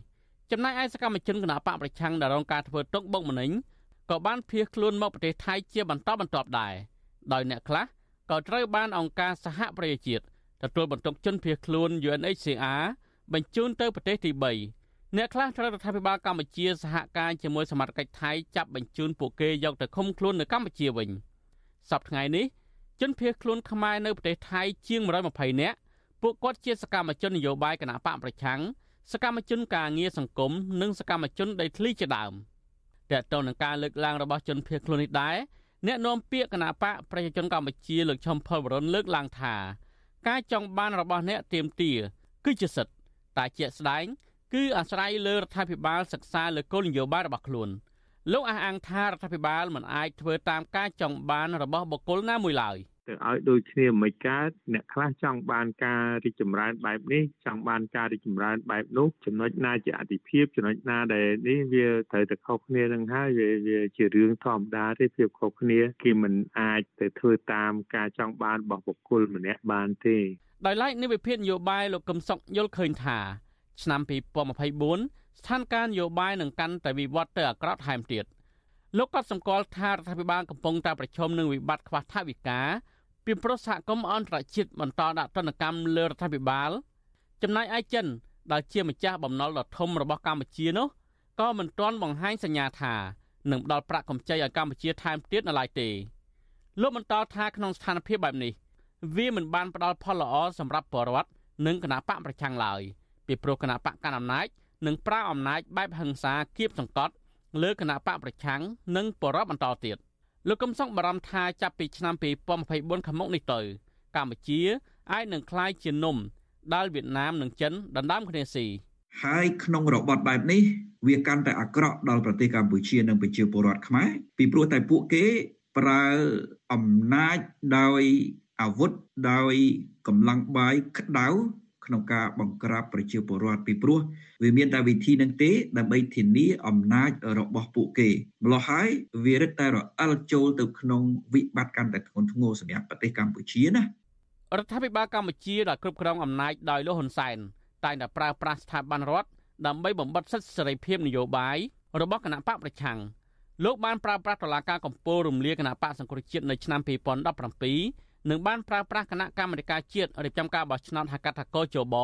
ចំណែកឯសកម្មជនគណៈបកប្រឆាំងដែលរងការធ្វើទុកបុកម្នេញក៏បានភៀសខ្លួនមកប្រទេសថៃជាបន្តបន្ទាប់ដែរដោយអ្នកខ្លះក៏ត្រូវបានអង្គការសហប្រជាជាតិទទួលបន្ទុកជនភៀសខ្លួន UNHCR បញ្ជូនទៅប្រទេសទី3អ្នកខ្លះត្រូវរដ្ឋាភិបាលកម្ពុជាសហការជាមួយសមាជិកថៃចាប់បញ្ជូនពួកគេយកទៅឃុំខ្លួននៅកម្ពុជាវិញសប្តាហ៍នេះជនភៀសខ្លួនខ្មែរនៅប្រទេសថៃជាង120នាក់ពួកគាត់ជាសកម្មជននយោបាយគណបកប្រឆាំង សកម្មជនការងារសង្គមនិងសកម្មជនដីធ្លីជាដើមតើតើនឹងការលើកឡើងរបស់ជនភៀសខ្លួននេះដែរអ្នកនាំពាក្យគណៈបកប្រជាជនកម្ពុជាលោកឈឹមផលវរុនលើកឡើងថាការចង់បានរបស់អ្នកទៀមទាគឺជាសិទ្ធិតែជាក់ស្ដែង គឺអាស្រ័យលើរដ្ឋាភិបាលសិក្សាលើគោលនយោបាយរបស់ខ្លួនលោកអះអាងថារដ្ឋាភិបាលមិនអាចធ្វើតាមការចង់បានរបស់បុគ្គលណាមួយឡើយ ទៅឲ្យដូចគ្នាមិនកើតអ្នកខ្លះចង់បានការរីកចម្រើនបែបនេះចង់បានការរីកចម្រើនបែបនោះចំណុចណាជាអតិភិបចំណុចណាដែលនេះវាត្រូវតែខុសគ្នានឹងហើយវាវាជារឿងធម្មតាទេភាពខុសគ្នាគេមិនអាចទៅធ្វើតាមការចង់បានរបស់បុគ្គលម្នាក់បានទេដោយឡែកនៃវិភាគនយោបាយលោកកឹមសុខយល់ឃើញថាឆ្នាំ2024ស្ថានភាពនយោបាយនឹងកាន់តែវិវត្តទៅអាក្រក់ថែមទៀតលោកក៏សម្គាល់ថារដ្ឋាភិបាលកំពុងតែប្រឈមនឹងវិបត្តិខ្វះថវិកា ពីព្រោះសហគមន៍អន្តរជាតិបន្តដាក់ទណ្ឌកម្មលើរដ្ឋាភិបាល ចំណែកឯចិនដែលជាម្ចាស់បំណុលដ៏ធំរបស់កម្ពុជានោះក៏មិនទាន់បង្ហាញសញ្ញាថានឹងផ្ដល់ប្រាក់កម្ចីឲ្យកម្ពុជាថែមទៀតនៅឡើយទេលោកបន្តថាក្នុងស្ថានភាពបែបនេះវាមិនបានផ្ដល់ផលល្អសម្រាប់ប្រជាពលរដ្ឋនិងគណៈបកប្រឆាំងឡើយពីព្រោះគណៈបកកណ្ដាលអំណាចនឹងប្រើអំណាចបែបហិង្សាគៀបសង្កត់លើគណៈបកប្រឆាំងនិងប្រជាពលរដ្ឋបន្តទៀត លោកកឹមសុខបារម្ភថាចាប់ពីឆ្នាំ2024ខាងមុខនេះទៅកម្ពុជាអាចនឹងក្លាយជានំដែលវៀតណាមនិងចិនដណ្ដើមគ្នាស៊ីហើយក្នុងរបបបែបនេះវាកាន់តែអាក្រក់ដល់ប្រទេសកម្ពុជានិងប្រជាពលរដ្ឋខ្មែរពីព្រោះតែពួកគេប្រើអំណាចដោយអាវុធដោយកម្លាំងបាយក្តៅ ក្នុងការបង្ក្រាបប្រជាពលរដ្ឋពីព្រោះវាមានតែវិធីនឹងទេដើម្បីធានាអំណាចរបស់ពួកគេម្ល៉េះហើយវារឹតតែរអិលចូលទៅក្នុងវិបត្តិកាន់តែធ្ងន់ធ្ងរសម្រាប់ប្រទេសកម្ពុជាណារដ្ឋាភិបាលកម្ពុជាដែលគ្រប់គ្រងអំណាចដោយលោកហ៊ុនសែនតែងតែប្រើប្រាស់ស្ថាប័នរដ្ឋដើម្បីបំបិទសិទ្ធិសេរីភាពនយោបាយរបស់គណៈបកប្រឆាំងលោកបានប្រើប្រាស់តឡាការកម្ពុជារំលាយគណៈបកសង្គ្រោះជាតិនៅឆ្នាំ2017 នឹងបានប្រើប្រាស់គណៈកម្មាធិការជាតិរៀបចំការបោះឆ្នោតហកថាកោជប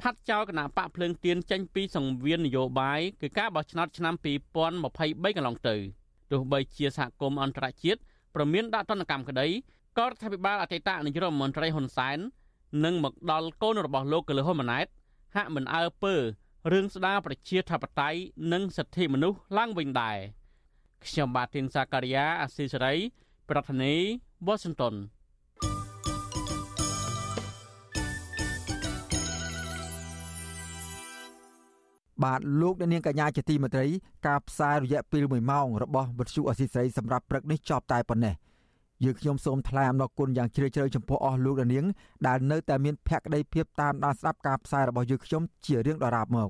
ផាត់ចោលគណៈបកភ្លើងទៀនចេញពីសង្វៀននយោបាយគឺការបោះឆ្នោតឆ្នាំ2023កន្លងទៅទោះបីជាសហគមន៍អន្តរជាតិប្រមានដាក់ទណ្ឌកម្មក្តីក៏រដ្ឋាភិបាលអតីតនាយករដ្ឋមន្ត្រីហ៊ុនសែននិងមកដល់កូនរបស់លោកកលហ៊ុនម៉ាណែតហាក់មិនអើពើរឿងស្ដារប្រជាធិបតេយ្យនិងសិទ្ធិមនុស្សឡើងវិញដែរខ្ញុំបាទទីនសាការីយ៉ាអស៊ីសេរី ប្រធានាធិបតី Washington បបាទលោកអ្នកនាងកញ្ញាជាទីមេត្រីការផ្សាយរយៈពេល1ម៉ោងរបស់វិទ្យុអស៊ីសេរីសម្រាប់ព្រឹកនេះចប់តែប៉ុណ្ណេះយើងខ្ញុំសូមថ្លែងអំណរគុណយ៉ាងជ្រាលជ្រៅចំពោះអស់លោកអ្នកនាងដែលនៅតែមានភក្ដីភាពតាមដានស្ដាប់ការផ្សាយរបស់យើងខ្ញុំជារៀងដរាបមក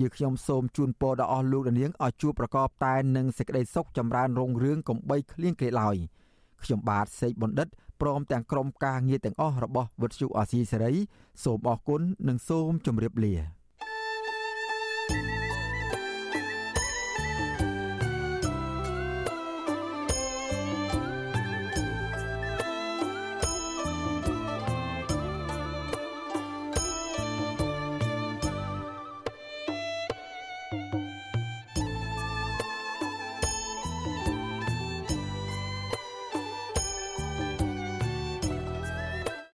យើងខ្ញុំសូមជូនពរដល់អស់លោកអ្នកនាងឲ្យជួបប្រកបតែនឹងសេចក្តីសុខចម្រើនរុងរឿងកំបីគ្លៀងគ្លេឡើយខ្ញុំបាទសេកបណ្ឌិតព្រមទាំងក្រុមការងារទាំងអស់របស់វិទ្យុអាស៊ីសេរីសូមអរគុណនិងសូមជម្រាបលា